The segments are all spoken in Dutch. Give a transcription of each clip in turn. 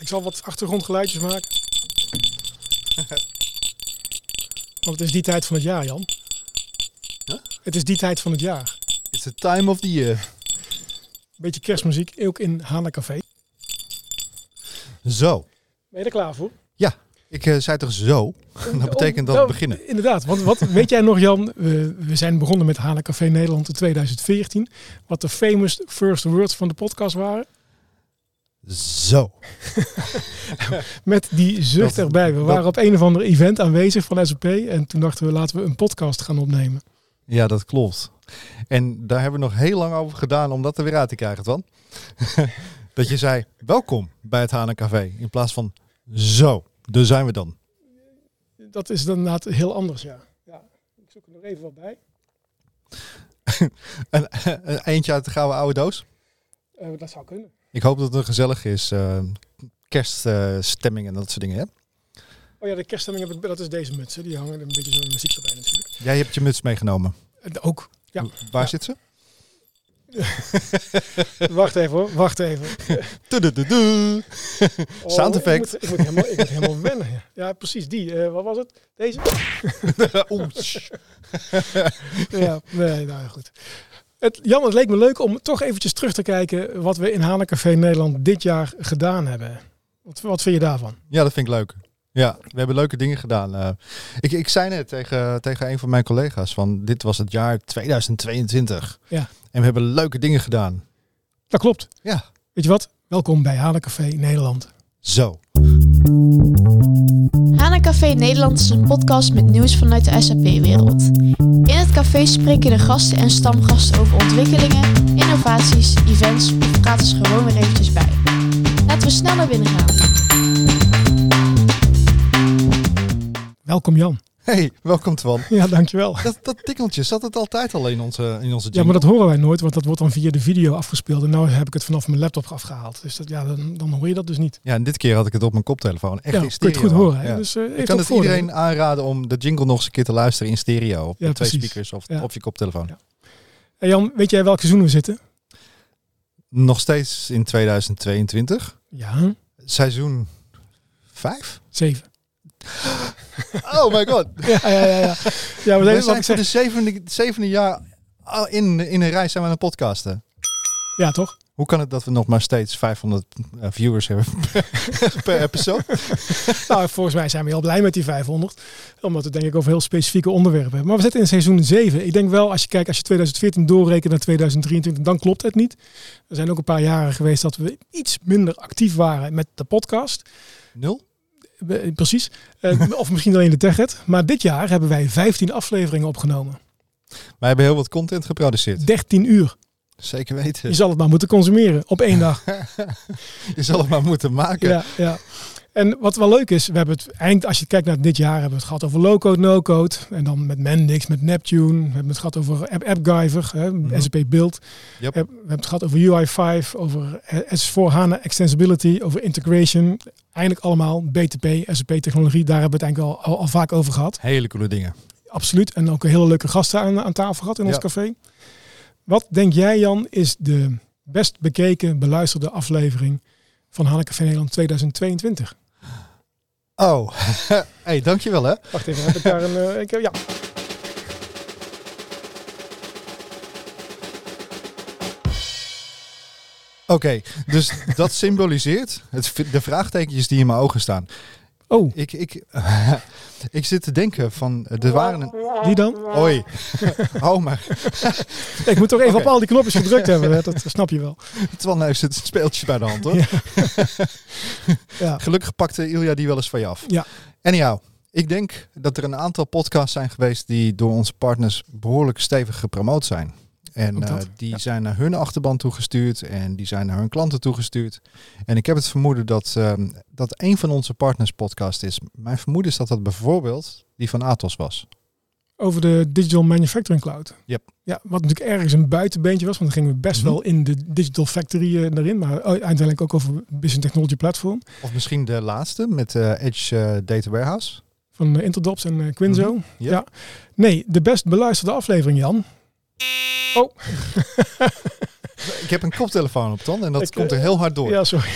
Ik zal wat achtergrondgeluidjes maken. Want het is die tijd van het jaar, Jan. Huh? Het is die tijd van het jaar. It's the time of the year. Beetje kerstmuziek, ook in Hana Café. Zo. Ben je er klaar voor? Ik eh, zei toch zo? Dat betekent dat we beginnen. Inderdaad, want wat weet jij nog Jan? We, we zijn begonnen met Hana Café Nederland in 2014. Wat de famous first words van de podcast waren. Zo. Met die zucht Dat- erbij. We dat- waren op een of ander event aanwezig van SAP. En toen dachten we laten we een podcast gaan opnemen. Ja, dat klopt. En daar hebben we nog heel lang over gedaan om dat er weer uit te krijgen, Twan. dat je zei, welkom bij het Hana Café. In plaats van zo. Daar zijn we dan. Dat is dan inderdaad heel anders, ja. ja. Ik zoek er nog even wat bij. Een, een eentje uit de gouden oude doos. Eh, dat zou kunnen. Ik hoop dat het gezellig is. eh, kerststemming en dat soort dingen. Hè? Oh ja, de kerststemming, heb ik, dat is deze muts. hè. Die hangen een beetje zo'n muziek erbij natuurlijk. Jij hebt je muts meegenomen. Eh, ook. Ja. Waar Ja. zit ze? Wacht even hoor, wacht even. Oh, Sound effect. Ik moet, ik moet, helemaal, ik moet helemaal wennen. ja. Ja, precies die. Eh, wat was het? Deze? Oeh. Ja, nee, nou goed. Het, Jan, het leek me leuk om toch eventjes terug te kijken wat we in Hanencafé Nederland dit jaar gedaan hebben. Wat, wat vind je daarvan? Ja, dat vind ik leuk. Ja, we hebben leuke dingen gedaan. Eh, ik, ik zei net tegen, tegen een van mijn collega's van dit was het jaar 2022. Ja. En we hebben leuke dingen gedaan. Dat klopt. Ja. Weet je wat? Welkom bij Hanencafé Nederland. Zo. Hana Café Nederland is een podcast met nieuws vanuit de SAP-wereld. In het café spreken de gasten en stamgasten over ontwikkelingen, innovaties, events of praten ze gewoon weer eventjes bij. Laten we snel naar binnen gaan. Welkom Jan. Hey, welkom Twan. Ja, dankjewel. Dat, dat tikkeltje, zat het altijd al in onze, in onze Ja, maar dat horen wij nooit, want dat wordt dan via de video afgespeeld. En nu heb ik het vanaf mijn laptop afgehaald. Dus dat, ja, dan, dan hoor je dat dus niet. Ja, en dit keer had ik het op mijn koptelefoon. Echt ja, in kun je het goed horen. Ja. Dus, eh, ik kan het iedereen aanraden om de jingle nog eens een keer te luisteren in stereo. Op Ja, de twee precies. speakers of op je koptelefoon. Ja. Hey Jan, weet jij welk seizoen we zitten? Nog steeds in 2022. Ja, Seizoen 5? zeven. Oh my god. Ja, ja, ja. ja. ja we We zijn, ik voor de zevende, zevende jaar in, in een reis zijn we aan het podcasten. ja, toch? Hoe kan het dat we nog maar steeds 500 eh, viewers hebben per episode? Nou, volgens mij zijn we heel blij met die 500. Omdat we denk ik over heel specifieke onderwerpen hebben. Maar we zitten in seizoen 7. Ik denk wel, als je kijkt, als je 2014 doorrekent naar 2023, dan klopt het niet. Er zijn ook een paar jaren geweest dat we iets minder actief waren met de podcast. Nul? Precies. Eh, of misschien alleen de TechRed. Maar dit jaar hebben wij 15 afleveringen opgenomen. Wij hebben heel wat content geproduceerd. 13 uur. Zeker Je weten. zal het maar moeten consumeren op één dag. Je zal het maar moeten maken. Ja, ja. En wat wel leuk is, we hebben het eind, als je kijkt naar dit jaar, hebben we het gehad over low-code, no-code. En dan met Mendix, met Neptune. We hebben het gehad over App AppGyver, hè, Mhm. SAP Build. Yep. We hebben het gehad over UI5, over S4 HANA Extensibility, over integration. Eigenlijk allemaal BTP, SAP technologie. Daar hebben we het eigenlijk al, al, al vaak over gehad. Hele coole dingen. Absoluut. En ook een hele leuke gasten aan, aan tafel gehad in ons café. Wat denk jij, Jan, is de best bekeken, beluisterde aflevering van Café Nederland 2022? Oh, hey, dankjewel hè. Wacht even, heb ik daar een... eh, ik, ja. Oké, dus dat symboliseert het, de vraagtekentjes die in mijn ogen staan. Oh, Ik, ik, ik zit te denken van, er waren een... die dan? Oei, oh maar, Ik moet toch even op al die knopjes gedrukt hebben, hè? dat snap je wel. Twan heeft het speeltje bij de hand hoor. Ja. Ja. Gelukkig pakte Ilja die wel eens van je af. Ja. Anyhow, ik denk dat er een aantal podcasts zijn geweest die door onze partners behoorlijk stevig gepromoot zijn. En eh, die ja. zijn naar hun achterban toegestuurd en die zijn naar hun klanten toegestuurd. En ik heb het vermoeden dat ehm, dat een van onze partners podcast is. Mijn vermoeden is dat dat bijvoorbeeld die van Atos was. Over de Digital Manufacturing Cloud. Yep. Ja, wat natuurlijk ergens een buitenbeentje was, want dan gingen we best Mhm. wel in de Digital Factory eh, erin, maar uiteindelijk ook over Business Technology Platform Of misschien de laatste met eh, Edge eh, Data Warehouse. van Interdops en Quinzo. Mhm. Ja. Nee, de best beluisterde aflevering, Jan. Oh. ik heb een koptelefoon op, Ton, en dat Ik, komt er eh, heel hard door. Ja, sorry.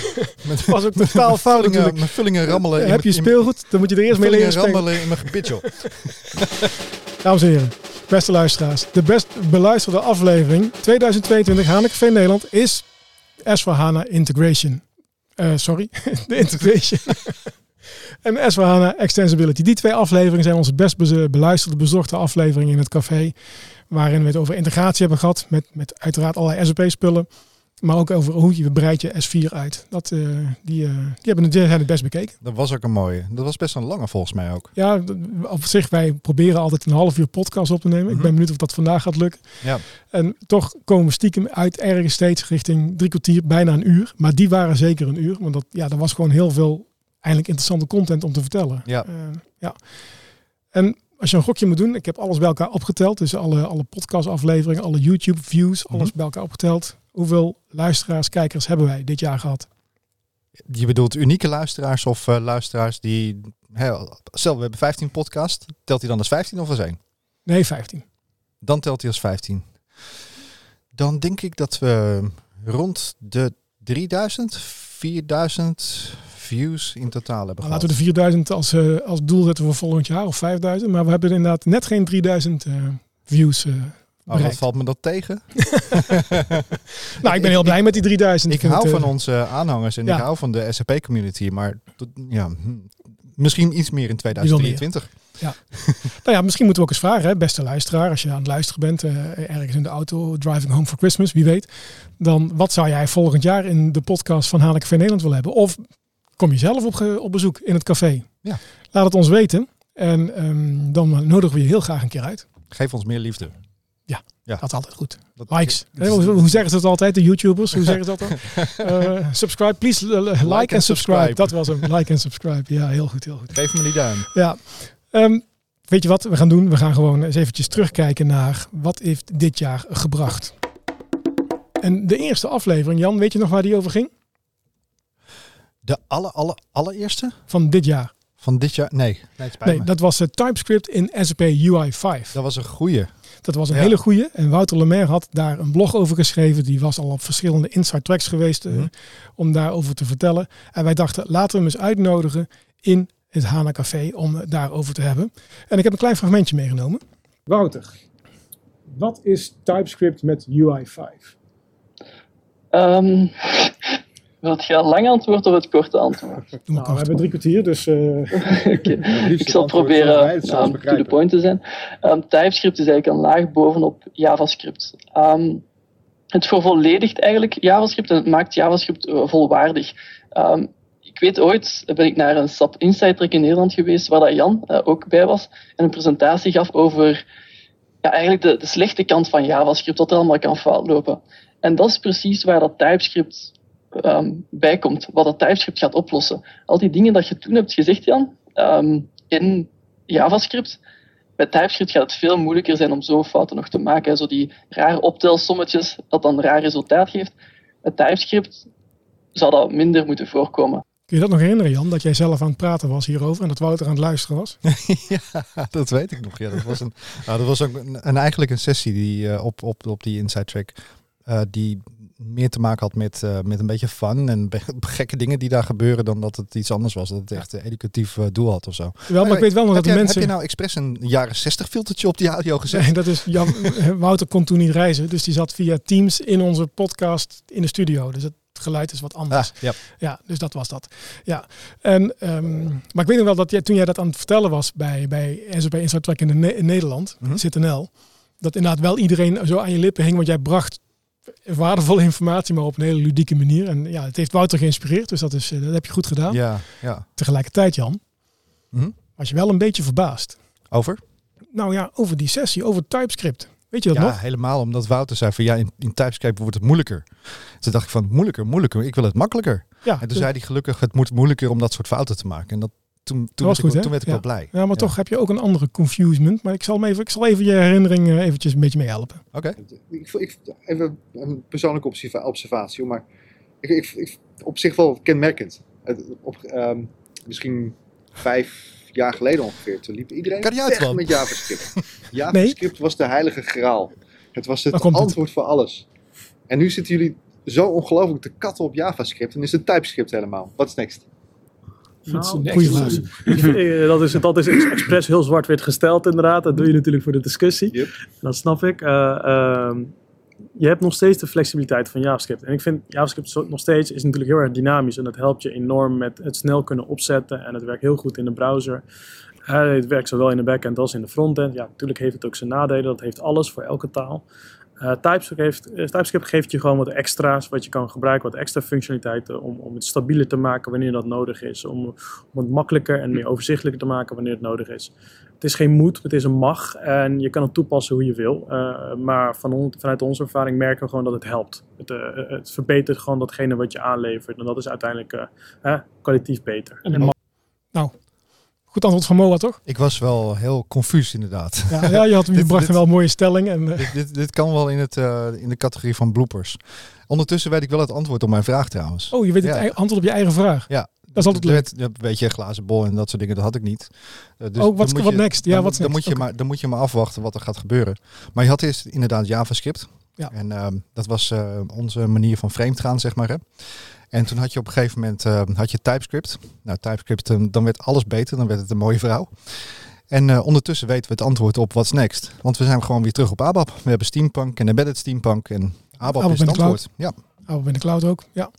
Met, was ook totaal fout natuurlijk. met vullingen rammelen. in Heb je mijn- speelgoed, dan moet je er eerst mee leren spelen. rammelen in mijn gebit, joh. Dames en heren, beste luisteraars. De best beluisterde aflevering 2022 Hanecafé Nederland is S4HANA Integration. Eh, sorry, de Integration. en S4HANA Extensibility. Die twee afleveringen zijn onze best be- beluisterde, bezorgde afleveringen in het café. Waarin we het over integratie hebben gehad met, met uiteraard allerlei SAP-spullen. Maar ook over hoe je breidt je S4 uit. Dat, eh, die, eh, die hebben het, die zijn het best bekeken. Dat was ook een mooie. Dat was best een lange volgens mij ook. Ja, op zich, wij proberen altijd een half uur podcast op te nemen. Ik Mhm. ben benieuwd of dat vandaag gaat lukken. Ja. En toch komen we stiekem uit ergens steeds richting drie kwartier, bijna een uur. Maar die waren zeker een uur. Want dat, ja, er was gewoon heel veel eigenlijk interessante content om te vertellen. Ja. Eh, ja. En als je een gokje moet doen, ik heb alles bij elkaar opgeteld. Dus alle, alle podcastafleveringen, alle YouTube views, alles Mhm. bij elkaar opgeteld. Hoeveel luisteraars, kijkers hebben wij dit jaar gehad? Je bedoelt unieke luisteraars of eh, luisteraars die... Stel, we hebben 15 podcast. Telt hij dan als 15 of als 1? Nee, 15. Dan telt hij als 15. Dan denk ik dat we rond de 3000, 4000 views in totaal hebben Nou, gehad. laten we de 4000 als, eh, als doel zetten voor volgend jaar of 5000. Maar we hebben inderdaad net geen 3000 eh, views eh Oh, wat valt me dat tegen? nou, ik ben heel blij met die 3000. Ik hou het, van onze aanhangers en ja. ik hou van de SAP-community. Maar tot- ja, misschien iets meer in meer. 2023. Nou ja, misschien moeten we ook eens vragen, hè, beste luisteraar, als je aan het luisteren bent, ergens in de auto, driving home for Christmas, wie weet. Dan wat zou jij volgend jaar in de podcast van Hanek Café Nederland willen hebben? Of kom je zelf op, op bezoek in het café? Ja. Laat het ons weten. En ehm, dan nodigen we je heel graag een keer uit. Geef ons meer liefde. Ja. Dat is altijd goed. Dat- Likes. dat is- hoe, hoe zeggen ze het altijd, de YouTubers? Hoe zeggen ze dat dan? Eh, subscribe, please like, and and subscribe. subscribe. Dat was hem. Like and subscribe. Ja, heel goed, heel goed. Geef me die duim. Ja. Ehm, weet je wat we gaan doen? We gaan gewoon eens eventjes terugkijken naar wat heeft dit jaar gebracht. En de eerste aflevering, Jan, weet je nog waar die over ging? De alle, alle, allereerste Van dit jaar. van dit jaar? Nee, nee dat was het TypeScript in SAP UI 5. Dat was een goeie. Dat was een Ja. hele goeie. En Wouter Lemaire had daar een blog over geschreven. Die was al op verschillende inside tracks geweest eh, Mhm. om daarover te vertellen. En wij dachten, laten we hem eens uitnodigen in het Hana Café om het daarover te hebben. En ik heb een klein fragmentje meegenomen. Wouter, wat is TypeScript met UI 5? Ehm wil je een lang antwoord of het korte antwoord? Nou, we hebben drie kwartier, dus eh, Oké. Ik zal proberen um, to the point te zijn. Ehm, TypeScript is eigenlijk een laag bovenop JavaScript. Ehm, het vervolledigt eigenlijk JavaScript en het maakt JavaScript eh, volwaardig. Ehm, ik weet ooit ben ik naar een SAP Insight Track in Nederland geweest, waar dat Jan eh, ook bij was, en een presentatie gaf over ja, eigenlijk de, de slechte kant van JavaScript, wat er allemaal kan fout lopen. En dat is precies waar dat TypeScript ehm, bij komt, wat dat TypeScript gaat oplossen. Al die dingen dat je toen hebt gezegd, Jan, ehm, in JavaScript, bij TypeScript gaat het veel moeilijker zijn om zo'n fouten nog te maken. hè. Zo die rare optelsommetjes, dat dan een raar resultaat geeft. Met TypeScript zou dat minder moeten voorkomen. kun je dat nog herinneren Jan? Dat jij zelf aan het praten was hierover en dat Wouter aan het luisteren was? ja, dat weet ik nog. Ja, dat was, een, nou, dat was ook een, een, eigenlijk een sessie die eh, op, op, op die Inside Track eh, die meer te maken had met, eh, met een beetje fun en gekke dingen die daar gebeuren dan dat het iets anders was. Dat het echt een educatief eh, doel had of zo. Wel, maar ik weet wel nog dat de jij, mensen... heb je nou expres een jaren 60 filtertje op die audio gezet? Nee, dat is Jan, Wouter kon toen niet reizen, dus die zat via Teams in onze podcast in de studio. Dus het geluid is wat anders. Ah, ja. Ja, dus dat was dat. Ja. En, ehm, maar ik weet nog wel dat jij, toen jij dat aan het vertellen was bij, bij SAP Inside Track in, de Ne- in Nederland. ZNL, dat inderdaad wel iedereen zo aan je lippen hing, want jij bracht waardevolle informatie, maar op een hele ludieke manier. En ja, het heeft Wouter geïnspireerd, dus dat, is, eh, dat heb je goed gedaan. ja, ja. Tegelijkertijd, Jan, Mhm. was je wel een beetje verbaasd. Over? Nou ja, over die sessie, over TypeScript. Weet je dat Ja, nog? helemaal omdat Wouter zei van ja, in, in TypeScript wordt het moeilijker. Toen dacht ik van moeilijker, moeilijker, ik wil het makkelijker. Ja, En toen dus- zei hij gelukkig, het moet moeilijker om dat soort fouten te maken. En dat, toen, toen, was werd, ik, goed, wel- hè? toen werd ik Ja. wel blij. Ja, maar toch heb je ook een andere confusement. Maar ik zal, hem even, ik zal even je herinnering eh, eventjes een beetje mee helpen. Oké. Ik, vo- ik, even een persoonlijke observa- observatie, maar ik, ik, ik, op zich wel kenmerkend. Op, ehm, misschien vijf jaar geleden ongeveer, toen liep iedereen Kan die uit, weg met JavaScript. JavaScript was de heilige graal. Het was het? antwoord voor alles. En nu zitten jullie zo ongelooflijk te katten op JavaScript en is het TypeScript helemaal. Wat is next? Dat is een nou, goede vraag. dat, is, dat is expres heel zwart-wit gesteld inderdaad. Dat doe je natuurlijk voor de discussie. Yep. Dat snap ik. Uh, uh, je hebt nog steeds de flexibiliteit van JavaScript. En ik vind JavaScript nog steeds is natuurlijk heel erg dynamisch. En dat helpt je enorm met het snel kunnen opzetten. En het werkt heel goed in de browser. Uh, het werkt zowel in de backend als in de frontend. Ja, natuurlijk heeft het ook zijn nadelen. Dat heeft alles voor elke taal. Uh, TypeScript, heeft, uh, TypeScript geeft je gewoon wat extra's wat je kan gebruiken, wat extra functionaliteiten om, om het stabieler te maken wanneer dat nodig is. Om, om het makkelijker en meer overzichtelijker te maken wanneer het nodig is. Het is geen moet, het is een mag en je kan het toepassen hoe je wil. Uh, maar van vanuit onze ervaring merken we gewoon dat het helpt. Het, het, verbetert gewoon datgene wat je aanlevert en dat is uiteindelijk kwalitatief beter. En nou, Goed antwoord van Moa, toch? Ik was wel heel confuus inderdaad. Ja, ja je, had, je bracht dit, wel een mooie stelling. En, eh, dit, dit, dit, kan wel in, het, uh, in de categorie van bloopers. Ondertussen weet ik wel het antwoord op mijn vraag trouwens. Oh, je weet het antwoord op je eigen vraag? Ja. Dat is altijd leuk. Een beetje glazen bol en dat soort dingen, dat had ik niet. Uh, dus oh, wat, wat next? Ja, wat dan, moet je maar, dan moet je maar afwachten wat er gaat gebeuren. Maar je had eerst inderdaad JavaScript. Ja. En uh, dat was onze manier van vreemd gaan, zeg maar. Hè. En toen had je op een gegeven moment uh, had je TypeScript. Nou, TypeScript, dan werd alles beter, dan werd het een mooie vrouw. En uh, ondertussen weten we het antwoord op what's next. Want we zijn gewoon weer terug op ABAP. We hebben Steampunk en Embedded Steampunk en ABAP, ABAP is het antwoord. Ja. ABAP in de cloud ook, ja.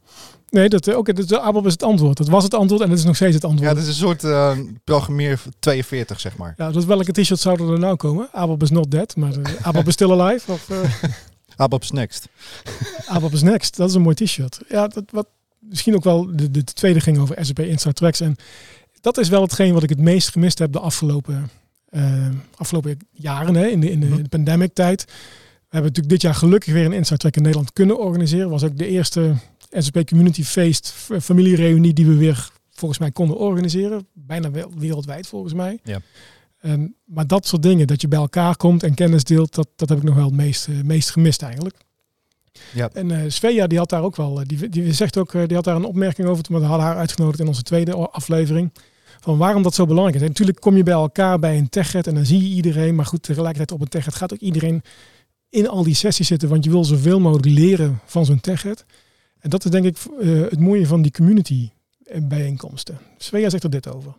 Nee, dat, oké, okay, dat, ABAP is het antwoord. Dat was het antwoord en dat is nog steeds het antwoord. Ja, dat is een soort uh, programmeer 42, zeg maar. Ja, dus welke t-shirt zouden er nou komen? ABAP is not dead, maar uh, ABAP is still alive? Of. ABAP is next. ABAP is next, dat is een mooi t-shirt. Ja, dat, wat, misschien ook wel de, de tweede ging over SAP Inside Tracks. En dat is wel hetgeen wat ik het meest gemist heb de afgelopen, uh, afgelopen jaren hè, in de, in de, mhm. pandemic tijd. We hebben natuurlijk dit jaar gelukkig weer een Inside Track in Nederland kunnen organiseren. Was ook de eerste SAP Community Feest familiereunie die we weer volgens mij konden organiseren. Bijna wereldwijd volgens mij. Ja. Um, maar dat soort dingen, dat je bij elkaar komt en kennis deelt, dat, dat heb ik nog wel het meest, uh, meest gemist eigenlijk. Ja. En uh, Svea die had daar ook wel, eh, die, die zegt ook, eh, die had daar een opmerking over, toen we hadden haar uitgenodigd in onze tweede aflevering. Van waarom dat zo belangrijk is. En natuurlijk kom je bij elkaar bij een techet en dan zie je iedereen. Maar goed, tegelijkertijd op een techet gaat ook iedereen in al die sessies zitten. Want je wil zoveel mogelijk leren van zo'n techet. En dat is denk ik uh, het mooie van die community bijeenkomsten. Svea zegt er dit over.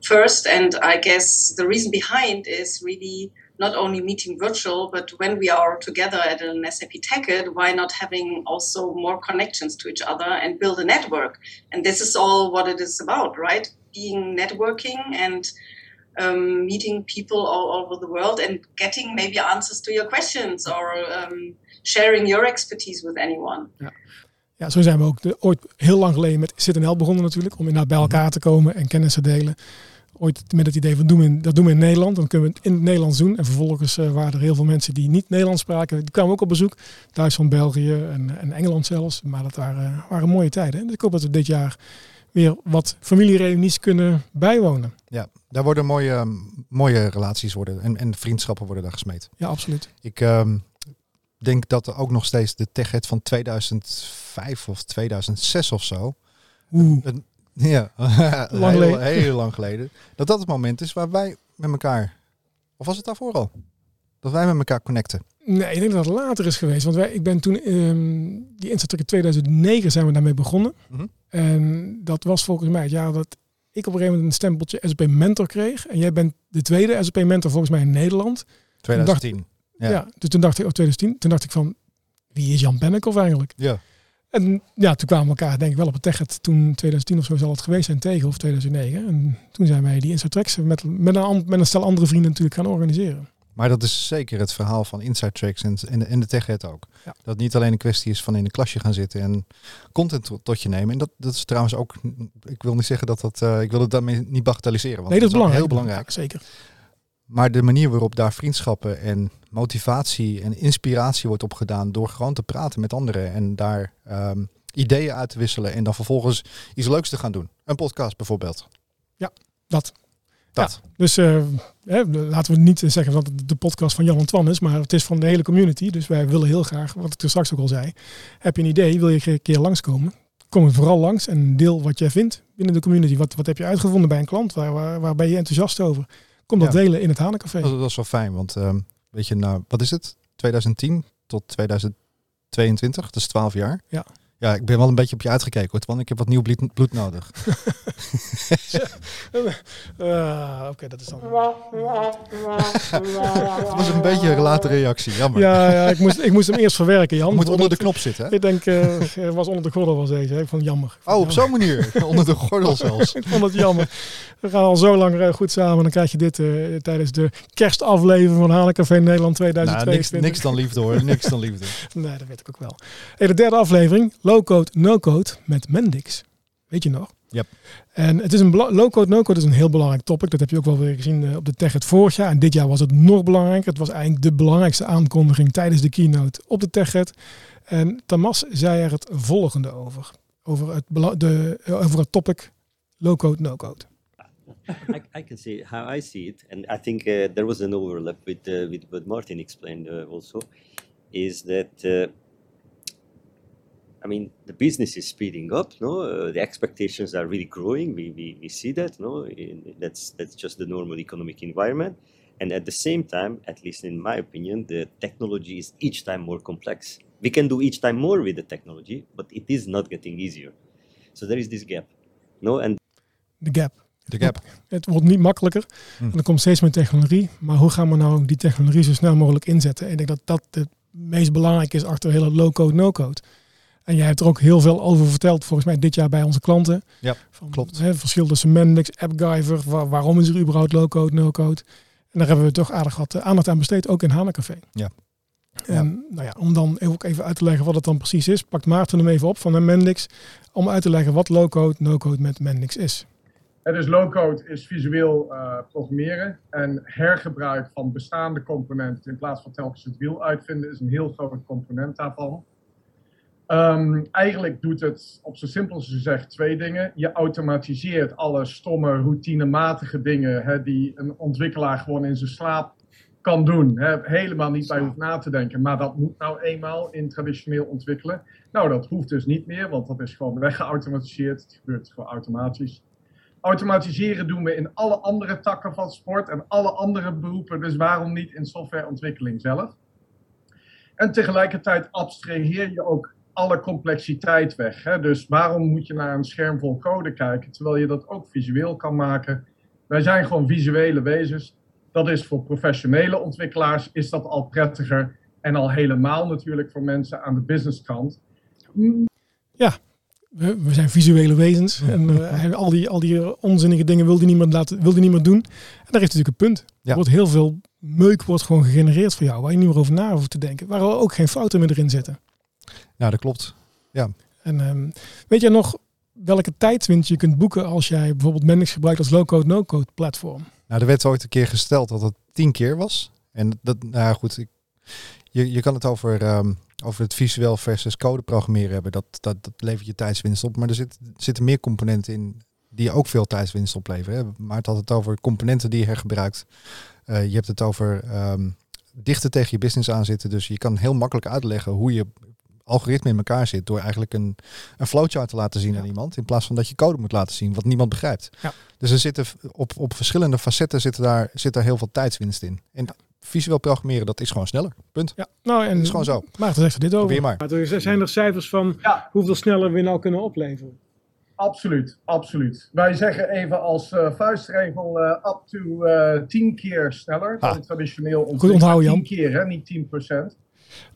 First, and I guess the reason behind is really not only meeting virtual, but when we are together at an SAP TechEd, why not having also more connections to each other and build a network? And this is all what it is about, right? Being networking and um, meeting people all over the world and getting maybe answers to your questions or um, sharing your expertise with anyone. Ja. Ja, zo zijn we ook de, ooit heel lang geleden met ZNL begonnen natuurlijk, om inderdaad bij elkaar te komen en kennis te delen. Ooit met het idee van doen we in, dat doen we in Nederland. Dan kunnen we het in het Nederlands doen. En vervolgens uh, waren er heel veel mensen die niet Nederlands spraken. Die kwamen ook op bezoek. Duitsland, België en, en Engeland zelfs. Maar dat waren, waren mooie tijden. Dus ik hoop dat we dit jaar weer wat familiereunies kunnen bijwonen. Ja, daar worden mooie, mooie relaties worden en, en vriendschappen worden daar gesmeed. Ja, absoluut. Ik uh, denk dat er ook nog steeds de TechHead van 2005 of 2006 of zo... Oeh. Een, ja, lang heel, heel lang geleden. Dat dat het moment is waar wij met elkaar, of was het daarvoor al? Dat wij met elkaar connecten. Nee, ik denk dat het later is geweest. Want wij, ik ben toen, um, die Instatrack in 2009 zijn we daarmee begonnen. Mhm. En dat was volgens mij het jaar dat ik op een gegeven moment een stempeltje SAP Mentor kreeg. En jij bent de tweede SAP Mentor volgens mij in Nederland. 2010. ja. ja. dus toen dacht ik, oh 2010, toen dacht ik van, wie is Jan Bennekoff eigenlijk? Ja. En ja, toen kwamen we elkaar denk ik wel op het Techet. Toen 2010 of zo zal het geweest zijn tegen of 2009. En toen zijn wij die Inside Tracks met, met, een, met een stel andere vrienden natuurlijk gaan organiseren. Maar dat is zeker het verhaal van Inside Tracks en, in de, in de TechEd ook. Ja. Dat niet alleen een kwestie is van in een klasje gaan zitten en content tot je nemen. En dat, dat is trouwens ook, ik wil niet zeggen dat dat, uh, ik wil het daarmee niet bagatelliseren. Want nee, dat, is belangrijk. heel belangrijk. Ja, zeker. Maar de manier waarop daar vriendschappen en motivatie en inspiratie wordt opgedaan door gewoon te praten met anderen en daar um, ideeën uit te wisselen en dan vervolgens iets leuks te gaan doen. Een podcast bijvoorbeeld. Ja, dat. Dat. Ja, dus uh, hè, laten we niet zeggen dat het de podcast van Jan en Twan is, maar het is van de hele community. Dus wij willen heel graag, wat ik er straks ook al zei, heb je een idee, wil je een keer langskomen? Kom er vooral langs en deel wat jij vindt binnen de community. Wat, wat heb je uitgevonden bij een klant? Waar, waar, waar ben je enthousiast over? Kom dat delen in het Hanencafé. Dat, dat is wel fijn, want um, weet je, nou, wat is het? 2010 tot 2000 22, dat is 12 jaar. Ja. Ja, ik ben wel een beetje op je uitgekeken hoor, want ik heb wat nieuw bloed, bloed nodig. uh, Oké, dat is dan. Het was een beetje een late reactie, jammer. Ja, ja ik, moest, ik moest hem eerst verwerken, Jan. Moet onder de knop zitten, hè? Ik denk, uh, was onder de gordel was deze. Ik vond het jammer. Oh, op zo'n manier? onder de gordel zelfs. ik vond het jammer. We gaan al zo lang uh, goed samen. Dan krijg je dit uh, tijdens de kerstaflevering van Hanencafé Nederland 2022. Nou, niks, niks, dan liefde hoor, niks dan liefde. nee, dat weet ik ook wel. Hey, de derde aflevering, Low Code, No Code met Mendix. Weet je nog? Yep. En het is een low-code, no-code is een heel belangrijk topic. Dat heb je ook wel weer gezien uh, op de Tech het vorig jaar. En dit jaar was het nog belangrijker. Het was eigenlijk de belangrijkste aankondiging tijdens de keynote op de Tech En Tamas zei er het volgende over. Over het, de, over het topic low-code, no-code. I, I, can say how I see it, and I think uh, there was an overlap with uh, with what Martin explained uh, also, is that uh, I mean, the business is speeding up. No, uh, the expectations are really growing. We, we, we see that. No, in, that's that's just the normal economic environment. And at the same time, at least in my opinion, the technology is each time more complex. We can do each time more with the technology, but it is not getting easier. So there is this gap. No, and the gap. De gap. Het wordt niet makkelijker. Hm. En er komt steeds meer technologie. Maar hoe gaan we nou die technologie zo snel mogelijk inzetten? En ik denk dat dat het meest belangrijk is achter hele low-code, no-code. En jij hebt er ook heel veel over verteld, volgens mij dit jaar bij onze klanten. Ja, van, klopt. Hè, verschil tussen Mendix, AppGyver, waarom is er überhaupt low-code, no-code. En daar hebben we toch aardig wat eh, aandacht aan besteed, ook in Hanecafé. Ja. En nou ja, om dan ook even uit te leggen wat het dan precies is, pakt Maarten hem even op van de Mendix, om uit te leggen wat low-code, no-code met Mendix is. Het is low-code is visueel uh, programmeren en hergebruik van bestaande componenten in plaats van telkens het wiel uitvinden is een heel groot component daarvan. Um, eigenlijk doet het op zijn simpelste gezegd twee dingen. Je automatiseert alle stomme, routinematige dingen hè, die een ontwikkelaar gewoon in zijn slaap kan doen. Hè, helemaal niet bij hoeft na te denken. Maar dat moet nou eenmaal in traditioneel ontwikkelen. Nou, dat hoeft dus niet meer, want dat is gewoon weggeautomatiseerd. Het gebeurt gewoon automatisch. Automatiseren doen we in alle andere takken van sport en alle andere beroepen. Dus waarom niet in softwareontwikkeling zelf? En tegelijkertijd abstraheer je ook alle complexiteit weg. Hè? Dus waarom moet je naar een scherm vol code kijken, terwijl je dat ook visueel kan maken? Wij zijn gewoon visuele wezens. Dat is voor professionele ontwikkelaars is dat al prettiger. En al helemaal natuurlijk voor mensen aan de businesskant. Ja, we, zijn visuele wezens. En uh, al, die, al die onzinnige dingen wil die niemand, laten, wil die niemand doen. En daar heeft natuurlijk een punt. Er wordt heel veel meuk wordt gewoon gegenereerd voor jou, waar je niet meer over na hoeft te denken. Waar we ook geen fouten meer erin zitten. Ja, dat klopt. Ja. En um, weet je nog welke tijdswinst je kunt boeken als jij bijvoorbeeld Mendix gebruikt als low-code, no-code platform? Nou, er werd ooit een keer gesteld dat het tien keer was. En dat, nou goed, ik, je, je kan het over, um, over het visueel versus code programmeren hebben. Dat, dat, dat levert je tijdswinst op. Maar er zit, zitten meer componenten in die ook veel tijdswinst opleveren. Hè. Maar het had het over componenten die je hergebruikt. Uh, je hebt het over um, dichter tegen je business aanzitten. Dus je kan heel makkelijk uitleggen hoe je algoritme in elkaar zit door eigenlijk een, een flowchart te laten zien aan iemand. In plaats van dat je code moet laten zien wat niemand begrijpt. Ja. Dus er zitten op, op verschillende facetten zitten daar, zit daar heel veel tijdswinst in. En visueel programmeren, dat is gewoon sneller. Punt. Ja, nou en dat is gewoon zo. Maar zegt er dit over. Probeer maar. maar er zijn er cijfers van ja. hoeveel sneller we nou kunnen opleveren? Absoluut, absoluut. Wij zeggen even als uh, vuistregel uh, up to uh, eh, 10 keer sneller ah. dan traditioneel Goed onthouden, Jan. 10 keer, hè, niet 10 procent.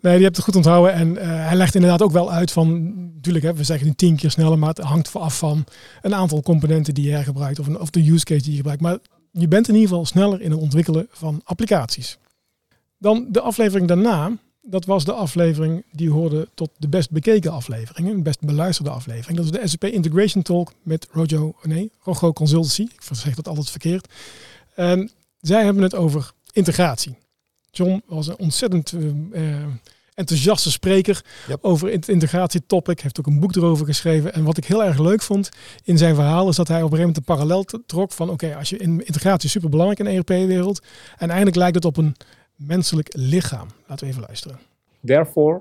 Nee, die hebt het goed onthouden. En uh, hij legt inderdaad ook wel uit van, natuurlijk, hè, we zeggen nu tien keer sneller, maar het hangt af van een aantal componenten die je hergebruikt of, een, of de use case die je gebruikt. Maar je bent in ieder geval sneller in het ontwikkelen van applicaties. Dan de aflevering daarna, dat was de aflevering die hoorde tot de best bekeken afleveringen, de best beluisterde aflevering. Dat is de SAP Integration Talk met Rojo, nee, Rogo Consultancy. Ik zeg dat altijd verkeerd. En zij hebben het over integratie. John was een ontzettend uh, enthousiaste spreker over het integratietopic. Heeft ook een boek erover geschreven. En wat ik heel erg leuk vond in zijn verhaal is dat hij op een gegeven moment de parallel trok van oké, als je in integratie is super belangrijk in de ERP-wereld. En eindelijk lijkt het op een menselijk lichaam. Laten we even luisteren. Therefore,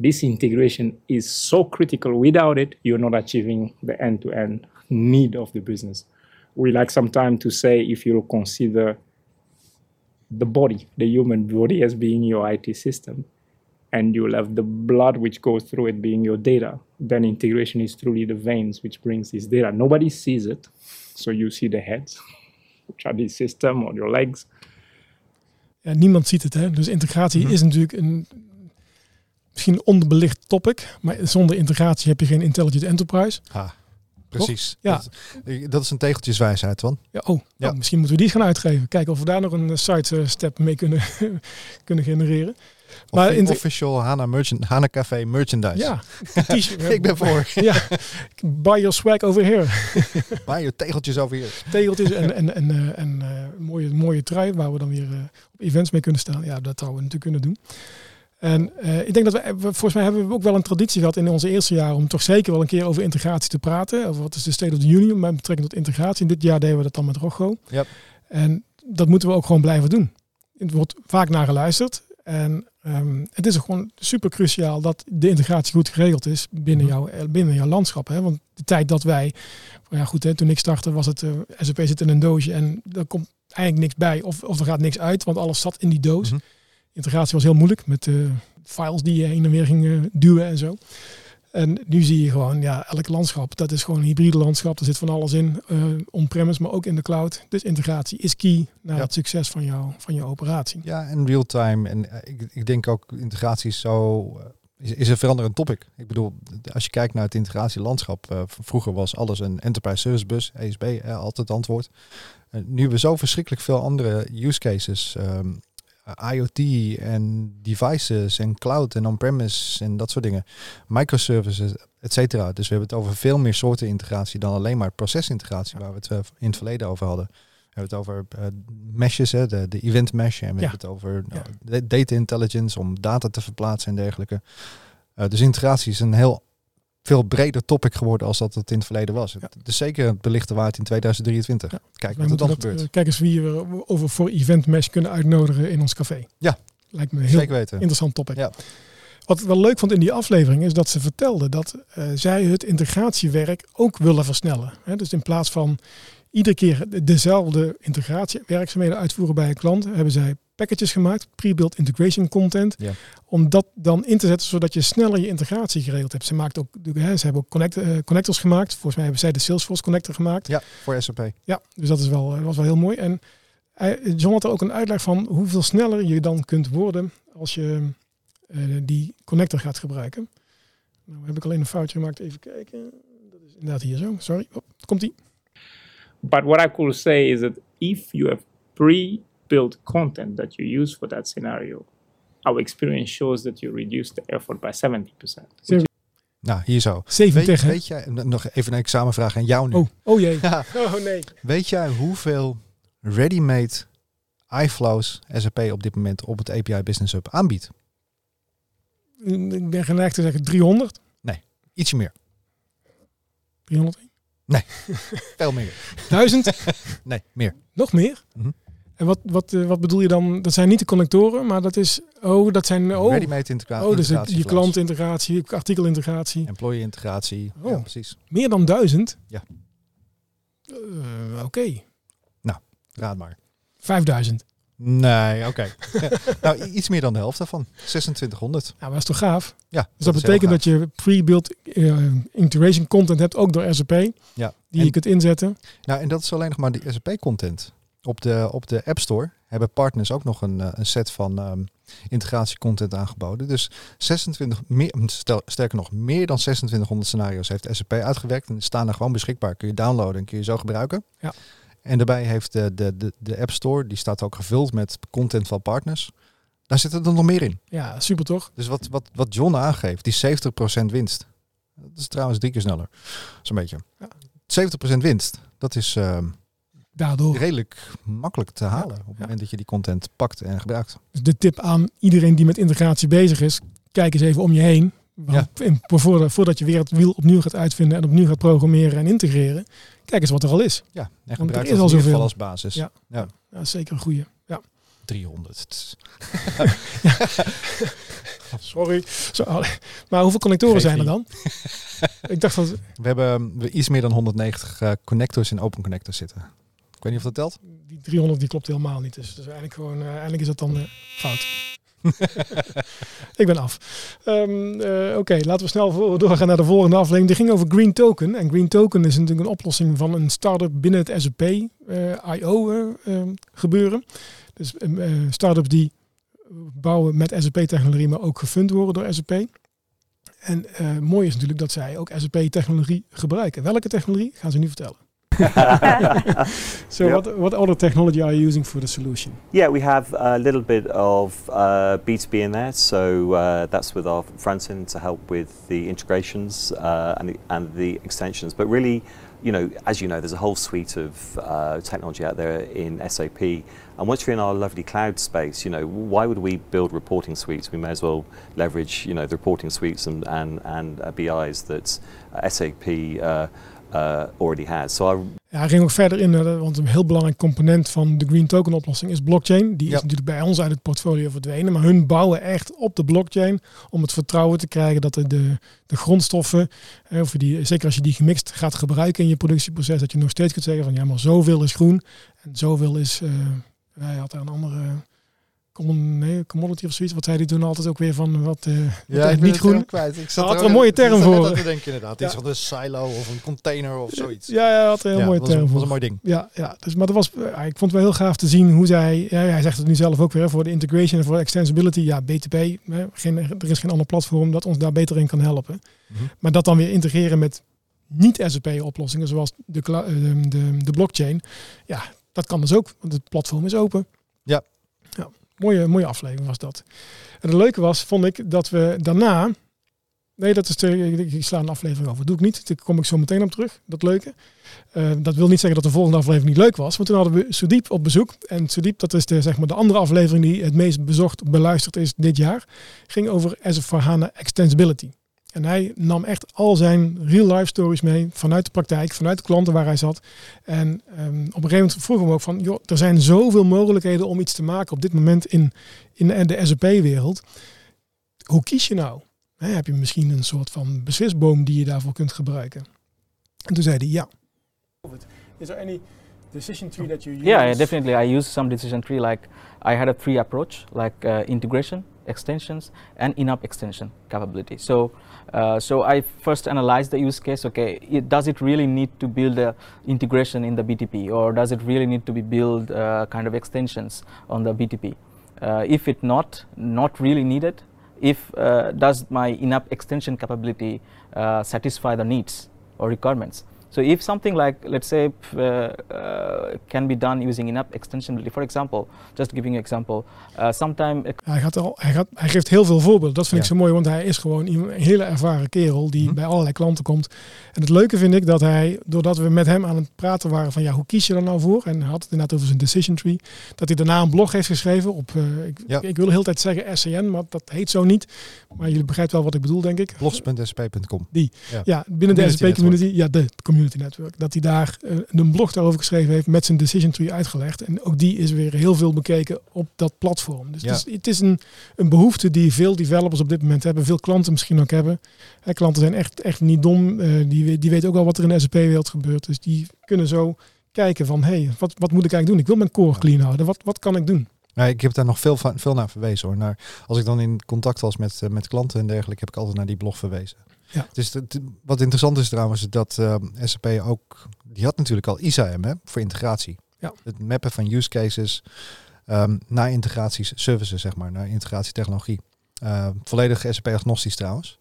this integration is so critical. Without it, you're not achieving the end-to-end -end need of the business. We like sometimes to say if you consider the body, the human body as being your IT system, and you'll have the blood which goes through it being your data. Then integration is truly the veins which brings this data. Nobody sees it, so you see the heads, which are the system or your legs. Ja, niemand ziet het, hè? Dus integratie Mhm. is natuurlijk een misschien een onderbelicht topic, maar zonder integratie heb je geen intelligent enterprise. Ah, precies. Ja. Dat, dat is een tegeltjeswijsheid, van. Ja, oh, Ja. oh, misschien moeten we die gaan uitgeven. Kijken of we daar nog een side step mee kunnen, kunnen genereren. Maar in official Hana, merchant, Hana Café merchandise. ja, t-shirt. Ik ben voor. Ja, buy your swag over here. Bij je tegeltjes over hier. Tegeltjes en, en, en, eh, en eh, mooie, mooie trui waar we dan weer eh, op events mee kunnen staan. Ja, dat zouden we natuurlijk kunnen doen. En eh, ik denk dat we, volgens mij hebben we ook wel een traditie gehad in onze eerste jaar om toch zeker wel een keer over integratie te praten. Over wat is de State of the Union met betrekking tot integratie. En dit jaar deden we dat dan met Rocco. Yep. En dat moeten we ook gewoon blijven doen. Het wordt vaak naar geluisterd. En ehm, het is ook gewoon super cruciaal dat de integratie goed geregeld is binnen, Mhm. jouw, eh, binnen jouw landschap. Hè? Want de tijd dat wij, ja goed, hè, toen ik startte was het, eh SAP zit in een doosje en er komt eigenlijk niks bij of, of er gaat niks uit, want alles zat in die doos. Mhm. Integratie was heel moeilijk met de files die je heen en weer ging eh, duwen en zo. En nu zie je gewoon, ja, elk landschap, dat is gewoon een hybride landschap. Er zit van alles in, eh on-premise, maar ook in de cloud. Dus integratie is key naar Ja. het succes van, jou, van jouw operatie. Ja, en real-time. En eh, ik, ik denk ook integratie is zo... eh, Is, is een veranderend topic. Ik bedoel, als je kijkt naar het integratielandschap. eh, vroeger was alles een enterprise service bus, ESB, eh, altijd antwoord. Eh, nu hebben we zo verschrikkelijk veel andere use cases. ehm, IoT en devices en cloud en on-premise en dat soort dingen. Microservices, et cetera. Dus we hebben het over veel meer soorten integratie dan alleen maar procesintegratie, waar we het eh, in het verleden over hadden. We hebben het over eh, meshes, hè, de, de event mesh. En we Ja. hebben het over nou, da- data intelligence om data te verplaatsen en dergelijke. Eh, dus integratie is een heel veel breder topic geworden als dat het in het verleden was. Is zeker het belichten waard in 2023. Kijk wat er dan dat, gebeurt. eh, kijk eens wie we over voor Event Mesh kunnen uitnodigen in ons café. Ja. Lijkt me een heel Zeker weten. interessant topic. Ja. Wat ik wel leuk vond in die aflevering is dat ze vertelde dat eh, zij het integratiewerk ook willen versnellen. Hè, dus in plaats van iedere keer de- dezelfde integratiewerkzaamheden uitvoeren bij een klant, hebben zij packages gemaakt, pre-built integration content, Ja. om dat dan in te zetten zodat je sneller je integratie geregeld hebt. Ze, maakt ook, hè, ze hebben ook connect, eh, connectors gemaakt. Volgens mij hebben zij de Salesforce connector gemaakt. Ja, voor SAP. Ja, dus dat is wel, eh, was wel heel mooi. En hij- John had er ook een uitleg van hoeveel sneller je dan kunt worden als je eh, die connector gaat gebruiken. Nou heb ik alleen een foutje gemaakt. Even kijken. Dat is inderdaad hier zo. Sorry. Hop, komt ie. But what I could say is that if you have pre-built content that you use for that scenario, our experience shows that you reduce the effort by 70%. which Nou, hier zo. 70, weet, weet jij, nog even een examenvraag aan jou nu. Oh, oh jee. Ja. Oh nee. Weet jij hoeveel ready-made iFlows SAP op dit moment op het API Business Hub aanbiedt? Ik ben geneigd te zeggen 300. Nee, ietsje meer. 300. Nee, veel meer. 1000. Nee, meer. Nog meer? Mhm. En wat, wat, eh, wat bedoel je dan? Dat zijn niet de connectoren, maar dat is... Oh, dat zijn... Oh, Ready-made integra- oh dus het- je klantintegratie, artikelintegratie. Employee integratie. Oh. Ja, precies. Meer dan duizend? Ja. Eh, Oké. Nou, raad maar. 5000. Nee, oké. Ja, nou, iets meer dan de helft daarvan. 2600. Nou, maar dat is toch gaaf? Ja, Dus dat, betekent dat je pre-built eh, integration content hebt, ook door SAP, Ja. die En- je kunt inzetten. Nou, en dat is alleen nog maar de SAP-content. Op de, op de App Store hebben partners ook nog een, eh, een set van ehm integratiecontent aangeboden. Dus 26, meer, stel, sterker nog, meer dan 2600 scenario's heeft SAP uitgewerkt. En die staan er gewoon beschikbaar. Kun je downloaden en kun je zo gebruiken. Ja. En daarbij heeft de, de, de, de App Store, die staat ook gevuld met content van partners. Daar zit er nog meer in. Ja, super toch? Dus wat, wat, wat John aangeeft, die 70% winst. Dat is trouwens drie keer sneller. Zo'n beetje. 70% winst, dat is ehm, Daardoor. redelijk makkelijk te halen op het moment dat je die content pakt en gebruikt. Dus de tip aan iedereen die met integratie bezig is, kijk eens even om je heen. Want voordat, je weer het wiel opnieuw gaat uitvinden en opnieuw gaat programmeren en integreren, kijk eens wat er al is. Ja, en gebruik er is dat al in ieder zoveel. als basis. Ja, Ja. ja zeker een goede. Ja. 300. Het is- Sorry. Oh, maar hoeveel connectoren zijn er dan? Ik dacht dat We hebben we iets meer dan 190 eh, connectors in open connectors zitten. Ik weet niet of dat telt. die 300 die klopt helemaal niet. Dus, dus eigenlijk gewoon, eh, eigenlijk is dat dan eh, fout. ik ben af. Um, uh, Oké, laten we snel doorgaan naar de volgende aflevering. Die ging over Green Token. En Green Token is natuurlijk een oplossing van een start-up binnen het SAP IO uh, gebeuren. Dus start-ups die bouwen met SAP-technologie, maar ook gefund worden door SAP. En mooi is natuurlijk dat zij ook SAP-technologie gebruiken. Welke technologie gaan ze nu vertellen? so, yep. what, what other technology are you using for the solution? Yeah, we have a little bit of uh, B2B in there. So, uh, that's with our front end to help with the integrations uh, and, the, and the extensions. But really, you know, as you know, there's a whole suite of uh, technology out there in SAP. And once you're in our lovely cloud space, you know, why would we build reporting suites? We may as well leverage, you know, the reporting suites and, and, and uh, BIs that uh, SAP uh, already has. So I... ja, hij ging ook verder in, uh, want een heel belangrijk component van de Green Token oplossing is blockchain. Die is natuurlijk bij ons uit het portfolio verdwenen, maar hun bouwen echt op de blockchain om het vertrouwen te krijgen dat de, de, de grondstoffen, eh, of die, zeker als je die gemixt gaat gebruiken in je productieproces, dat je nog steeds kunt zeggen van ja, maar zoveel is groen en zoveel is, uh, hij had daar een andere nee, commodity of zoiets. Wat zei hij toen altijd ook weer van wat, uh, ja, ik niet groen. Kwijt. Ik zat had er een mooie term voor. Dat denk inderdaad. Iets van een silo of een container of zoiets. Ja, ja had er een heel mooie term voor. Dat was een mooi ding. Ja, ja. Dus, maar dat was, uh, ik vond het wel heel gaaf te zien hoe zij, ja, hij zegt het nu zelf ook weer, voor de integration en voor extensibility. Ja, BTP, hè, geen, er is geen ander platform dat ons daar beter in kan helpen. Mm -hmm. Maar dat dan weer integreren met niet-SAP-oplossingen, zoals de, de, de, de blockchain. Ja, dat kan dus ook, want het platform is open. Mooie, mooie aflevering was dat. En het leuke was, vond ik, dat we daarna... Nee, dat is de, ik sla een aflevering over. Dat doe ik niet. Daar kom ik zo meteen op terug. Dat leuke. Uh, dat wil niet zeggen dat de volgende aflevering niet leuk was. Want toen hadden we Sudiep op bezoek. En Sudiep, dat is de, zeg maar, de andere aflevering die het meest bezocht, beluisterd is dit jaar. Ging over Azure for HANA Extensibility. En hij nam echt al zijn real-life stories mee vanuit de praktijk, vanuit de klanten waar hij zat. En um, op een gegeven moment vroegen we ook van, joh, er zijn zoveel mogelijkheden om iets te maken op dit moment in, in de SAP-wereld. Hoe kies je nou? He, heb je misschien een soort van beslisboom die je daarvoor kunt gebruiken? En toen zei hij ja. Is there any decision tree that you use? Yeah, yeah, definitely. I use some decision tree. Like I had a three approach, like uh, integration, extensions, and in-app extension capability. So Uh, so I first analyze the use case. Okay, it, does it really need to build a integration in the BTP, or does it really need to be build uh, kind of extensions on the BTP? Uh, if it not not really needed, if uh, does my in-app extension capability uh, satisfy the needs or requirements? So if something like, let's say, uh, uh, can be done using in-app extensionability, for example, just giving you example, uh, sometime... Hij, gaat al, hij, gaat, hij geeft heel veel voorbeelden. Dat vind ja. ik zo mooi, want hij is gewoon een hele ervaren kerel die mm -hmm. bij allerlei klanten komt. En het leuke vind ik dat hij, doordat we met hem aan het praten waren van ja, hoe kies je er nou voor? En hij had het inderdaad over zijn decision tree. Dat hij daarna een blog heeft geschreven op, uh, ik, ja. ik, wil de hele tijd zeggen SCN, maar dat heet zo niet. Maar jullie begrijpen wel wat ik bedoel, denk ik. Blogs.sp.com. Die. Ja, ja binnen de SAP-community. Ja, de community Community Network. Dat hij daar uh, een blog daarover geschreven heeft met zijn decision tree uitgelegd. En ook die is weer heel veel bekeken op dat platform. Dus ja. het is, het is een, een behoefte die veel developers op dit moment hebben. Veel klanten misschien ook hebben. Hè, klanten zijn echt, echt niet dom. Uh, die, die weten ook wel wat er in de SAP-wereld gebeurt. Dus die kunnen zo kijken van, hé, hey, wat, wat moet ik eigenlijk doen? Ik wil mijn core clean houden. Wat, wat kan ik doen? Ja, ik heb daar nog veel, van, veel naar verwezen hoor. Naar, als ik dan in contact was met, uh, met klanten en dergelijke, heb ik altijd naar die blog verwezen. Ja. Dus wat interessant is trouwens, dat uh, SAP ook, die had natuurlijk al ISAM hè, voor integratie. Ja. Het mappen van use cases um, naar integraties, services zeg maar, naar integratietechnologie. Uh, volledig SAP agnostisch trouwens.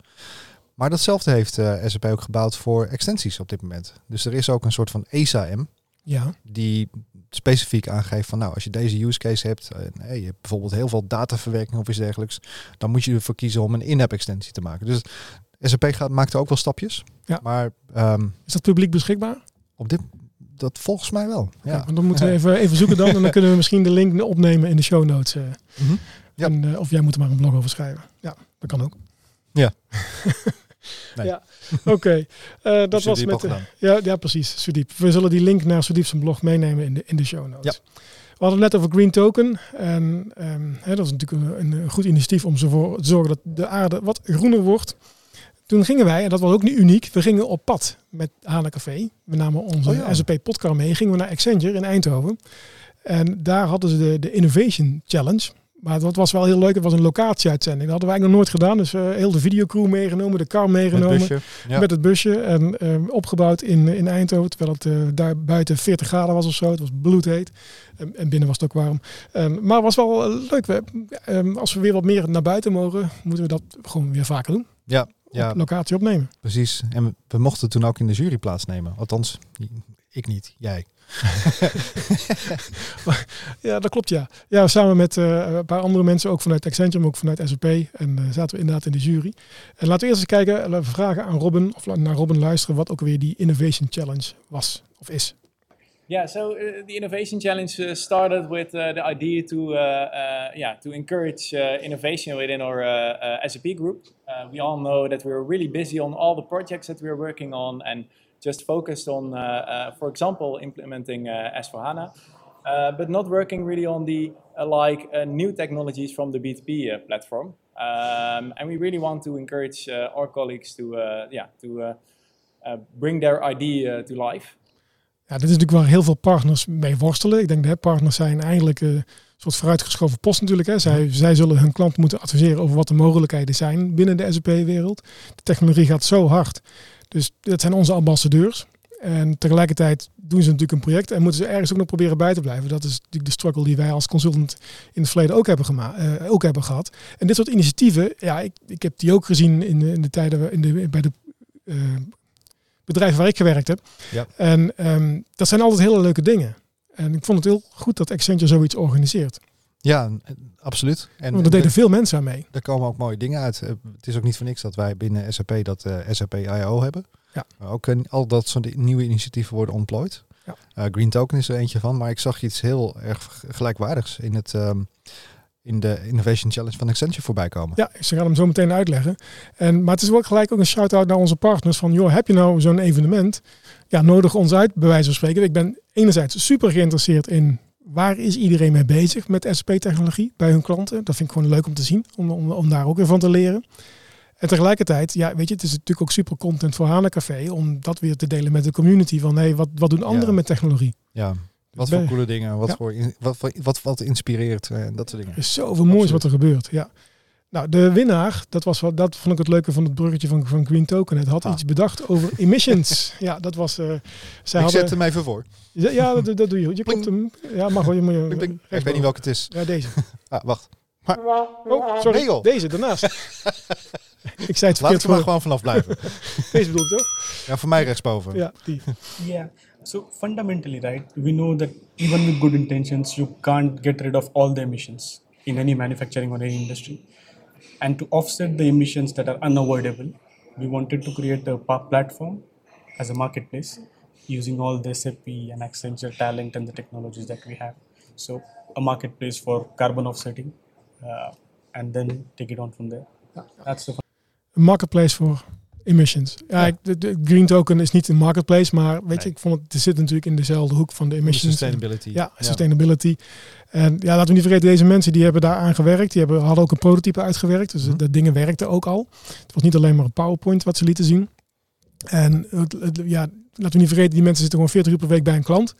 Maar datzelfde heeft uh, SAP ook gebouwd voor extensies op dit moment. Dus er is ook een soort van ESAM ja. die specifiek aangeeft van nou, als je deze use case hebt, en hey, je hebt bijvoorbeeld heel veel dataverwerking of iets dergelijks, dan moet je ervoor kiezen om een in-app extensie te maken. Dus SAP gaat, maakt ook wel stapjes. Ja. Maar, um, is dat publiek beschikbaar? Op dit, dat volgens mij wel. Ja. ja dan moeten we even, even zoeken dan. en dan kunnen we misschien de link opnemen in de show notes. Uh. Mm -hmm. ja. en, uh, of jij moet er maar een blog over schrijven. Ja, dat kan ook. Ja. nee. Ja, oké. Okay. Uh, dat was met. ja, ja, precies. Sudiep. We zullen die link naar Sudiep zijn blog meenemen in de, in de show notes. Ja. We hadden het net over Green Token. En um, hè, dat is natuurlijk een, een, goed initiatief om ervoor te zorgen dat de aarde wat groener wordt. Toen gingen wij, en dat was ook niet uniek, we gingen op pad met Hana Café. We namen onze oh ja. SAP mee, gingen we naar Accenture in Eindhoven. En daar hadden ze de, de Innovation Challenge. Maar dat was wel heel leuk. Het was een locatieuitzending. Dat hadden wij eigenlijk nog nooit gedaan. Dus uh, heel de videocrew meegenomen, de car meegenomen. Met, het busje. En uh, opgebouwd in, in Eindhoven. Terwijl het uh, daar buiten 40 graden was of zo. Het was bloedheet. En, en binnen was het ook warm. Um, maar het was wel leuk. We, um, als we weer wat meer naar buiten mogen, moeten we dat gewoon weer vaker doen. Ja, ja. locatie opnemen. Precies. En we mochten toen ook in de jury plaatsnemen. Althans, ik niet, jij. ja, dat klopt ja. Ja, samen met uh, een paar andere mensen, ook vanuit Accenture, maar ook vanuit SAP. En uh, zaten we inderdaad in de jury. En laten we eerst eens kijken, laten we vragen aan Robin, of naar Robin luisteren, wat ook weer die Innovation Challenge was of is. Yeah, so uh, the Innovation Challenge uh, started with uh, the idea to, uh, uh, yeah, to encourage uh, innovation within our SAP group. we all know that we're really busy on all the projects that we're working on and just focused on, for example, implementing S4HANA, but not working really on the like new technologies from the B2B platform. Um, and we really want to encourage our colleagues to, yeah, to bring their idea to life. Ja, dit is natuurlijk waar heel veel partners mee worstelen. Ik denk dat partners zijn eigenlijk een soort vooruitgeschoven post natuurlijk. Hè. Zij, zij zullen hun klant moeten adviseren over wat de mogelijkheden zijn binnen de SAP-wereld. De technologie gaat zo hard. Dus dat zijn onze ambassadeurs. En tegelijkertijd doen ze natuurlijk een project en moeten ze ergens ook nog proberen bij te blijven. Dat is natuurlijk de struggle die wij als consultant in het verleden ook hebben, gema uh, ook hebben gehad. En dit soort initiatieven, ja, ik, ik heb die ook gezien in de, in de tijden in de, bij de uh, bedrijven waar ik gewerkt heb. Ja. En um, dat zijn altijd hele leuke dingen. En ik vond het heel goed dat Accenture zoiets organiseert. Ja, absoluut. En Want er deden veel mensen aan mee. Er komen ook mooie dingen uit. Eh, het is ook niet voor niks dat wij binnen SAP dat uh, SAP IO hebben. Ja. Maar ook uh, al dat soort nieuwe initiatieven worden ontplooid. Ja. Uh, Green Token is er eentje van. Maar ik zag iets heel erg gelijkwaardigs in het... Um, in de Innovation Challenge van Accenture voorbij komen. Ja, ze gaan hem zo meteen uitleggen. En, maar het is wel gelijk ook een shout-out naar onze partners van, joh, heb je nou zo'n evenement? Ja, nodig ons uit, bij wijze van spreken. Ik ben enerzijds super geïnteresseerd in waar is iedereen mee bezig met SP-technologie bij hun klanten. Dat vind ik gewoon leuk om te zien, om, om, om daar ook weer van te leren. En tegelijkertijd, ja, weet je, het is natuurlijk ook super content voor Hana Café om dat weer te delen met de community van, hé, hey, wat, wat doen anderen met technologie? Ja, wat voor coole dingen, wat, voor, wat, wat, wat inspireert en dat soort dingen. Er is zoveel moois wat er gebeurt, ja. Nou, de winnaar, dat, was, wat, dat vond ik het leuke van het bruggetje van, van Green Token. Het had ah. iets bedacht over emissions. ja, dat was... Uh, zij ik hadden, zet hem even voor. Ja, dat, dat doe je. Je klopt hem. Ja, mag je, moet je, Ik weet niet welke het is. Ja, deze. ah, wacht. Maar, oh, sorry. Deze, daarnaast. ik zei het Laat het er maar gewoon vanaf blijven. deze bedoel je toch? Ja, voor mij rechtsboven. Ja, die. Ja. So fundamentally, right, we know that even with good intentions, you can't get rid of all the emissions in any manufacturing or any industry. And to offset the emissions that are unavoidable, we wanted to create a platform as a marketplace using all the SAP and Accenture talent and the technologies that we have. So a marketplace for carbon offsetting, uh, and then take it on from there. That's the marketplace for emissions. Ja, De, Green Token is niet een marketplace, maar weet je, ik vond het, het zit natuurlijk in dezelfde hoek van de emissions. sustainability. Ja, sustainability. En ja, laten we niet vergeten, deze mensen die hebben daar aan gewerkt. Die hebben, hadden ook een prototype uitgewerkt. Dus de dingen werkten ook al. Het was niet alleen maar een PowerPoint wat ze lieten zien. En ja, laten we niet vergeten, die mensen zitten gewoon 40 uur per week bij een klant.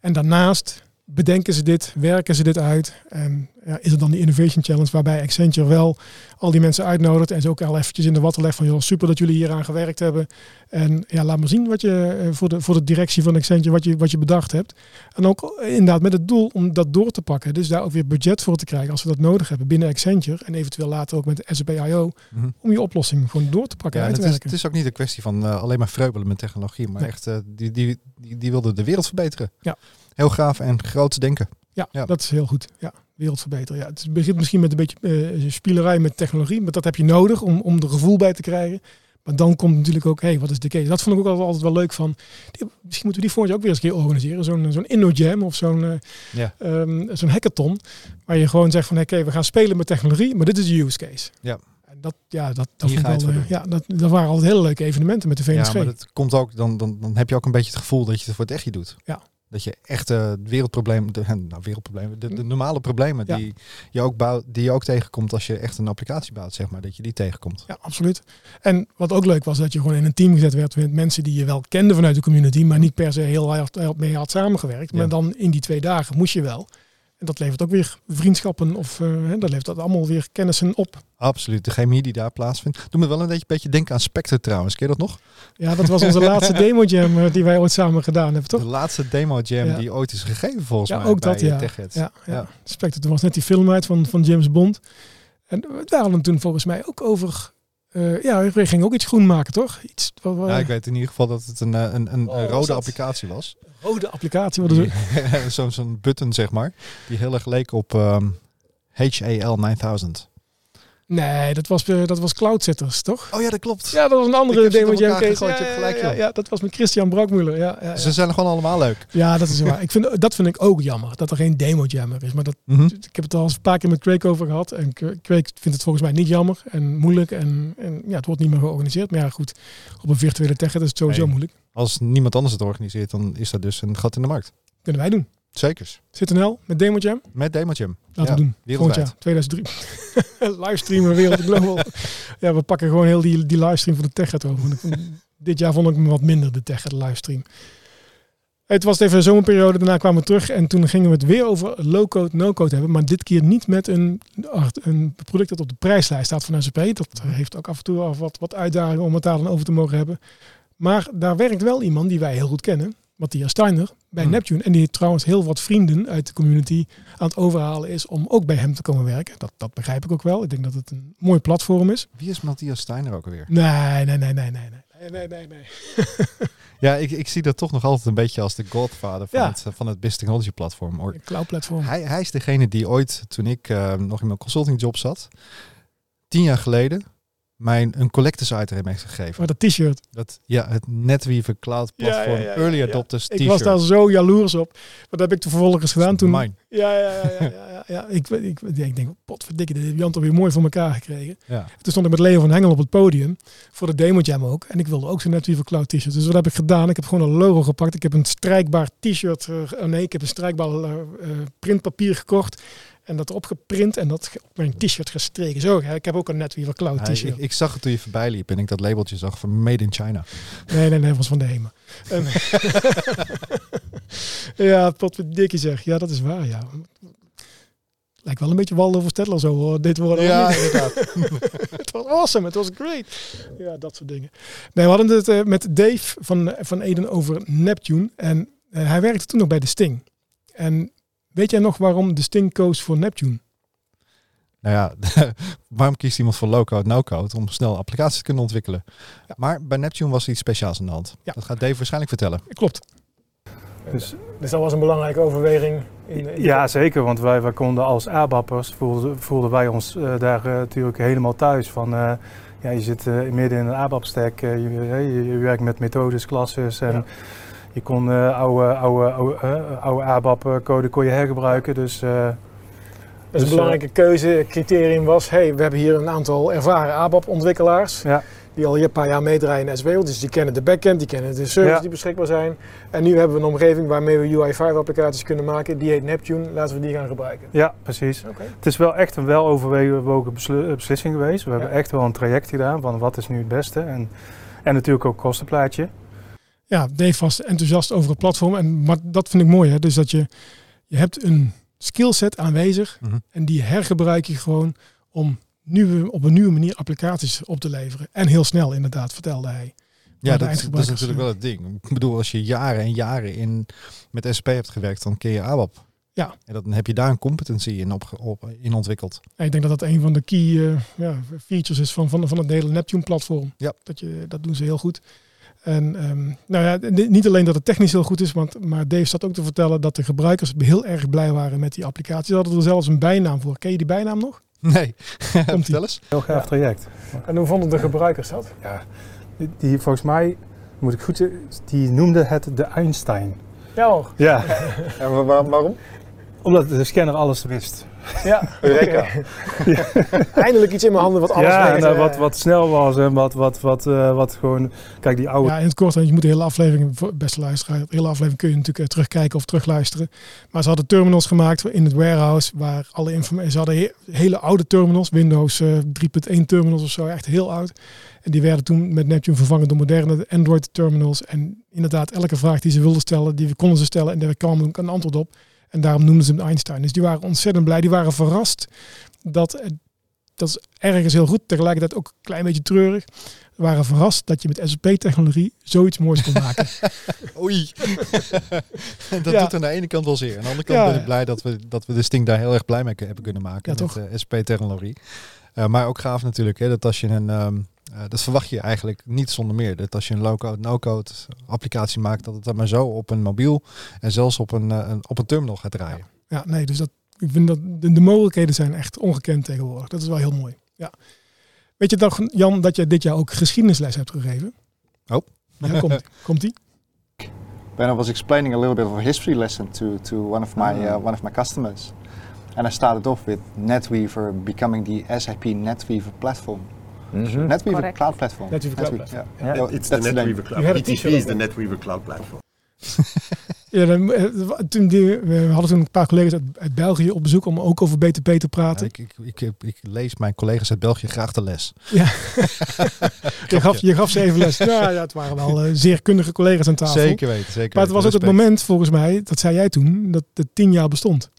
En daarnaast bedenken ze dit, werken ze dit uit. En ja, is het dan die Innovation Challenge waarbij Accenture wel al die mensen uitnodigt en ze ook al eventjes in de watten legt van joh, super dat jullie hier aan gewerkt hebben. En ja, laat maar zien wat je eh, voor de, voor de directie van Accenture wat je, wat je bedacht hebt. En ook inderdaad met het doel om dat door te pakken. Dus daar ook weer budget voor te krijgen als we dat nodig hebben binnen Accenture en eventueel later ook met SAP IO mhm. om je oplossing gewoon door te pakken. Ja, uit te het, is, het is ook niet een kwestie van uh, alleen maar vreubelen met technologie, maar echt uh, die, die, die, die wilde de wereld verbeteren. Ja. Heel gaaf en groot denken. Ja, ja, dat is heel goed. Ja, wereld verbeteren. Ja, het begint misschien met een beetje uh, spielerij met technologie, maar dat heb je nodig om, om er gevoel bij te krijgen. Maar dan komt natuurlijk ook, hey, wat is de case? Dat vond ik ook altijd wel leuk van. misschien moeten we die volgend ook weer eens een keer organiseren. Zo'n zo'n InnoJam of zo'n uh, ja. um, zo'n hackathon. Waar je gewoon zegt van, oké, we gaan spelen met technologie, maar dit is de use case. Ja. Dat, ja, dat, dat, vond wel, uh, ja, dat, dat waren altijd hele leuke evenementen met de VNSG. Ja, maar dat komt ook, dan, dan, dan heb je ook een beetje het gevoel dat je het voor het echtje doet. Ja. Dat je echte wereldproblemen, de, nou, wereldproblemen, de, de normale problemen die, je ook bouwt, die je ook tegenkomt als je echt een applicatie bouwt, zeg maar, dat je die tegenkomt. Ja, absoluut. En wat ook leuk was, dat je gewoon in een team gezet werd met mensen die je wel kende vanuit de community, maar niet per se heel hard mee had samengewerkt. Maar dan in die twee dagen moest je wel. En dat levert ook weer vriendschappen of uh, dat levert dat allemaal weer kennissen op. Absoluut, de chemie die daar plaatsvindt. Doe me wel een beetje, beetje denken aan Spectre trouwens. Ken je dat nog? Ja, dat was onze laatste demo jam uh, die wij ooit samen gedaan hebben, toch? De laatste demo jam ja. die ooit is gegeven volgens ja, mij ook dat, ja. Ja, ja. ja. Spectre, toen was net die film uit van, van James Bond. En we hadden toen volgens mij ook over uh, ja, we gingen ook iets groen maken, toch? Iets, wat, wat... Ja, ik weet in ieder geval dat het een, een, een oh, rode applicatie was. Rode applicatie, wat is het? Zo'n zo'n button, zeg maar, die heel erg leek op um, HAL 9000. Nee, dat was, uh, dat was Cloudsetters, toch? Oh ja, dat klopt. Ja, dat was een andere demo jam case. Ja, ja, gelijk, ja, ja, dat was met Christian Brakmuller. Ja, ja, Ze zijn gewoon allemaal leuk. Ja, dat is waar. ik vind, dat vind ik ook jammer, dat er geen demo jammer is. Maar dat, mm -hmm. ik heb het al eens een paar keer met Craig over gehad. En Craig vindt het volgens mij niet jammer en moeilijk. En, en ja, het wordt niet meer georganiseerd. Maar ja, goed, op een virtuele tech is het sowieso nee. moeilijk. Als niemand anders het organiseert, dan is dat dus een gat in de markt. Kunnen wij doen. Zekers. ZNL met Demo Jam? Met Demo Jam. Laten ja, we doen. Volgend jaar, 2003. livestreamen Wereld Global. ja, we pakken gewoon heel die, die livestream van de TechEd over. Dit jaar vond ik me wat minder, de TechEd livestream. Het was even een zomerperiode, daarna kwamen we terug en toen gingen we het weer over low-code, no-code hebben. Maar dit keer niet met een, een product dat op de prijslijst staat van SAP. Dat heeft ook af en toe wat, wat uitdagingen om het daar dan over te mogen hebben. Maar daar werkt wel iemand die wij heel goed kennen. Matthias Steiner bij hmm. Neptune. En die trouwens heel wat vrienden uit de community aan het overhalen is om ook bij hem te komen werken. Dat, dat begrijp ik ook wel. Ik denk dat het een mooi platform is. Wie is Matthias Steiner ook alweer? Nee, nee, nee, nee, nee. Nee, nee, nee, nee. ja, ik, ik zie dat toch nog altijd een beetje als de godfather van, ja. het, van het Business Technology platform. Cloud platform. Hij, hij is degene die ooit, toen ik uh, nog in mijn consulting job zat, tien jaar geleden, mijn een collectors item heeft gegeven. Maar dat t-shirt. Dat, ja, het NetWeaver Cloud Platform ja, ja, ja, Early Adopters t-shirt. Ik was daar zo jaloers op. Wat heb ik de vervolgens gedaan toen? Mijn. Ja, ja, ja, ja, ja, ja. Ik, ik, ik, ik denk, potverdikke, dit heeft Jan toch weer mooi voor elkaar gekregen. Ja. Toen stond ik met Leo van Hengel op het podium voor de demo jam ook. En ik wilde ook zo'n NetWeaver Cloud t-shirt. Dus wat heb ik gedaan? Ik heb gewoon een logo gepakt. Ik heb een strijkbaar t-shirt, uh, nee, ik heb een strijkbaar uh, printpapier gekocht. En dat erop geprint en dat op mijn t-shirt gestreken. Zo, ik heb ook een NetWeaver Cloud t-shirt. ik, ik, zag het toen je voorbij liep en ik dat labeltje zag van Made in China. Nee, nee, nee, was van de HEMA. En ja, potverdikkie zeg. Ja, dat is waar, ja. Lijkt wel een beetje Waldo Stedtler zo hoor. Dit worden Ja, inderdaad. het was awesome, het was great. Ja, dat soort dingen. Nee, we hadden het uh, met Dave van, van Eden over Neptune. En uh, hij werkte toen nog bij de Sting. En Weet jij nog waarom de Sting koos voor Neptune? Nou ja, waarom kiest iemand voor low-code, no-code? Om snel applicaties te kunnen ontwikkelen. Ja. Maar bij Neptune was iets speciaals aan de hand. Ja. Dat gaat Dave waarschijnlijk vertellen. Klopt. Dus, dus dat was een belangrijke overweging. In, in ja, zeker. Want wij, wij konden als ABAP'ers, voelden, voelden wij ons uh, daar uh, natuurlijk helemaal thuis. Van, uh, ja, je zit midden in een ABAP-stack, je, je, je, werkt met methodes, klasses en... Ja je kon uh, oude, oude, oude, uh, oude ABAP-code kon je hergebruiken. Dus, uh, dus een dus, belangrijke keuzecriterium was, hey, we hebben hier een aantal ervaren ABAP-ontwikkelaars. Ja. Die al een paar jaar meedraaien in SWL. Dus die kennen de backend, die kennen de services die beschikbaar zijn. En nu hebben we een omgeving waarmee we UI5-applicaties kunnen maken. Die heet Neptune. Laten we die gaan gebruiken. Ja, precies. Okay. Het is wel echt een weloverwogen beslissing geweest. We ja. hebben echt wel een traject gedaan van wat is nu het beste. En, en natuurlijk ook kostenplaatje ja, Dave was enthousiast over het platform. En maar dat vind ik mooi. Hè? Dus dat je, je hebt een skillset aanwezig mm -hmm. en die hergebruik je gewoon om nieuwe, op een nieuwe manier applicaties op te leveren. En heel snel inderdaad, vertelde hij. Ja, dat, dat, is natuurlijk wel het ding. Ik bedoel, als je jaren en jaren in, met SP hebt gewerkt, dan ken je ABAP. Ja. En dan heb je daar een competency in, op, op, in ontwikkeld. Ja, ik denk dat dat een van de key uh, ja, features is van, van, van het hele Neptune-platform. Ja. Dat, je, dat doen ze heel goed. En um, nou ja, niet alleen dat het technisch heel goed is, want, maar Dave zat ook te vertellen dat de gebruikers heel erg blij waren met die applicatie. Ze hadden er zelfs een bijnaam voor. Ken je die bijnaam nog? Nee, komt die? eens. Heel gaaf traject. En hoe vonden de gebruikers dat? Ja, die, die volgens mij, moet ik goed die noemde het de Einstein. Ja hoor. Ja. en waarom? Omdat de scanner alles wist. Ja, Eureka. ja. Eindelijk iets in mijn handen wat alles ja, weet. Ja, wat, wat snel was en wat, wat, wat, uh, wat gewoon... Kijk, die oude... Ja, in het kort, je moet de hele aflevering, beste luisteraar, de hele aflevering kun je natuurlijk uh, terugkijken of terugluisteren. Maar ze hadden terminals gemaakt in het warehouse, waar alle informatie... Ze hadden he hele oude terminals, Windows uh, 3.1 terminals of zo, echt heel oud. En die werden toen met Neptune vervangen door moderne Android terminals. En inderdaad, elke vraag die ze wilden stellen, die konden ze stellen en daar kwam een antwoord op. En daarom noemden ze hem Einstein. Dus die waren ontzettend blij. Die waren verrast dat, dat is ergens heel goed, tegelijkertijd ook een klein beetje treurig. We waren verrast dat je met SAP-technologie zoiets moois kon maken. Oei. dat doet aan de ene kant wel zeer. Aan de andere kant ben ik blij dat we, dat we de Sting daar heel erg blij mee hebben kunnen maken. Ja, met uh, SAP-technologie. Uh, maar ook gaaf natuurlijk, hè, dat als je een... Um, uh, dat verwacht je eigenlijk niet zonder meer. Dat als je een low-code, no-code applicatie maakt, dat het dan maar zo op een mobiel en zelfs op een, een op een terminal gaat draaien. Ja, ja nee, dus dat, ik vind dat de, de, mogelijkheden zijn echt ongekend tegenwoordig. Dat is wel heel mooi. Ja. Weet je toch, Jan, dat je dit jaar ook geschiedenisles hebt gegeven? Oh. Ja, komt, komt die? When I was explaining a little bit of a history lesson to, to one, of my, uh, one of my customers. And I started off with NetWeaver becoming the SAP NetWeaver platform. -hmm. NetWeaver Correct. Cloud Platform. NetWeaver Cloud Platform. Yeah. Yeah. It's the NetWeaver Cloud. BTP is the NetWeaver Cloud Platform. Ja, dan, toen die, we hadden toen een paar collega's uit, uit, België op bezoek om ook over BTP te praten. Ja, ik, ik, ik, ik, lees mijn collega's uit België graag de les. Ja, je, gaf, je gaf ze even les. Nou ja, het waren wel uh, zeer kundige collega's aan tafel. Zeker weten, zeker Maar het was ook het moment, volgens mij, dat zei jij toen, dat het tien jaar bestond.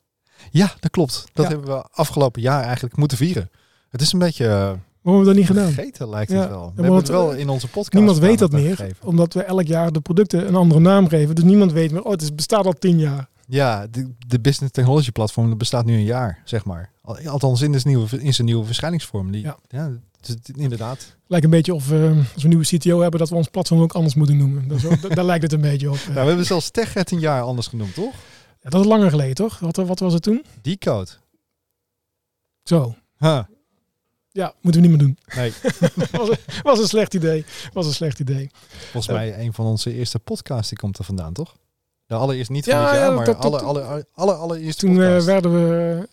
Ja, dat klopt. Dat ja. hebben we afgelopen jaar eigenlijk moeten vieren. Het is een beetje... Uh, Waarom hebben we dat niet gedaan? Vergeten lijkt het wel. We hebben het wel in onze podcast. Niemand weet dat meer, gegeven. omdat we elk jaar de producten een andere naam geven. Dus niemand weet meer, oh, het bestaat al tien jaar. Ja, de, de Business Technology Platform dat bestaat nu een jaar, zeg maar. Althans in, nieuwe, in zijn nieuwe verschijningsvorm. Die, ja. ja dus inderdaad. Lijkt een beetje of uh, als we een nieuwe CTO hebben, dat we ons platform ook anders moeten noemen. Dat ook, daar lijkt het een beetje op. Nou, we hebben zelfs Tech een jaar anders genoemd, toch? Ja, dat is langer geleden, toch? Wat, wat was het toen? Decode. Zo. Huh. Ja, moeten we niet meer doen. Nee. was, een, was een slecht idee. Was een slecht idee. Volgens uh, mij een van onze eerste podcasts die komt er vandaan, toch? De allereerst niet van ja, dit jaar, ja, maar dat, alle, alle, alle, allereerste Toen uh, werden we...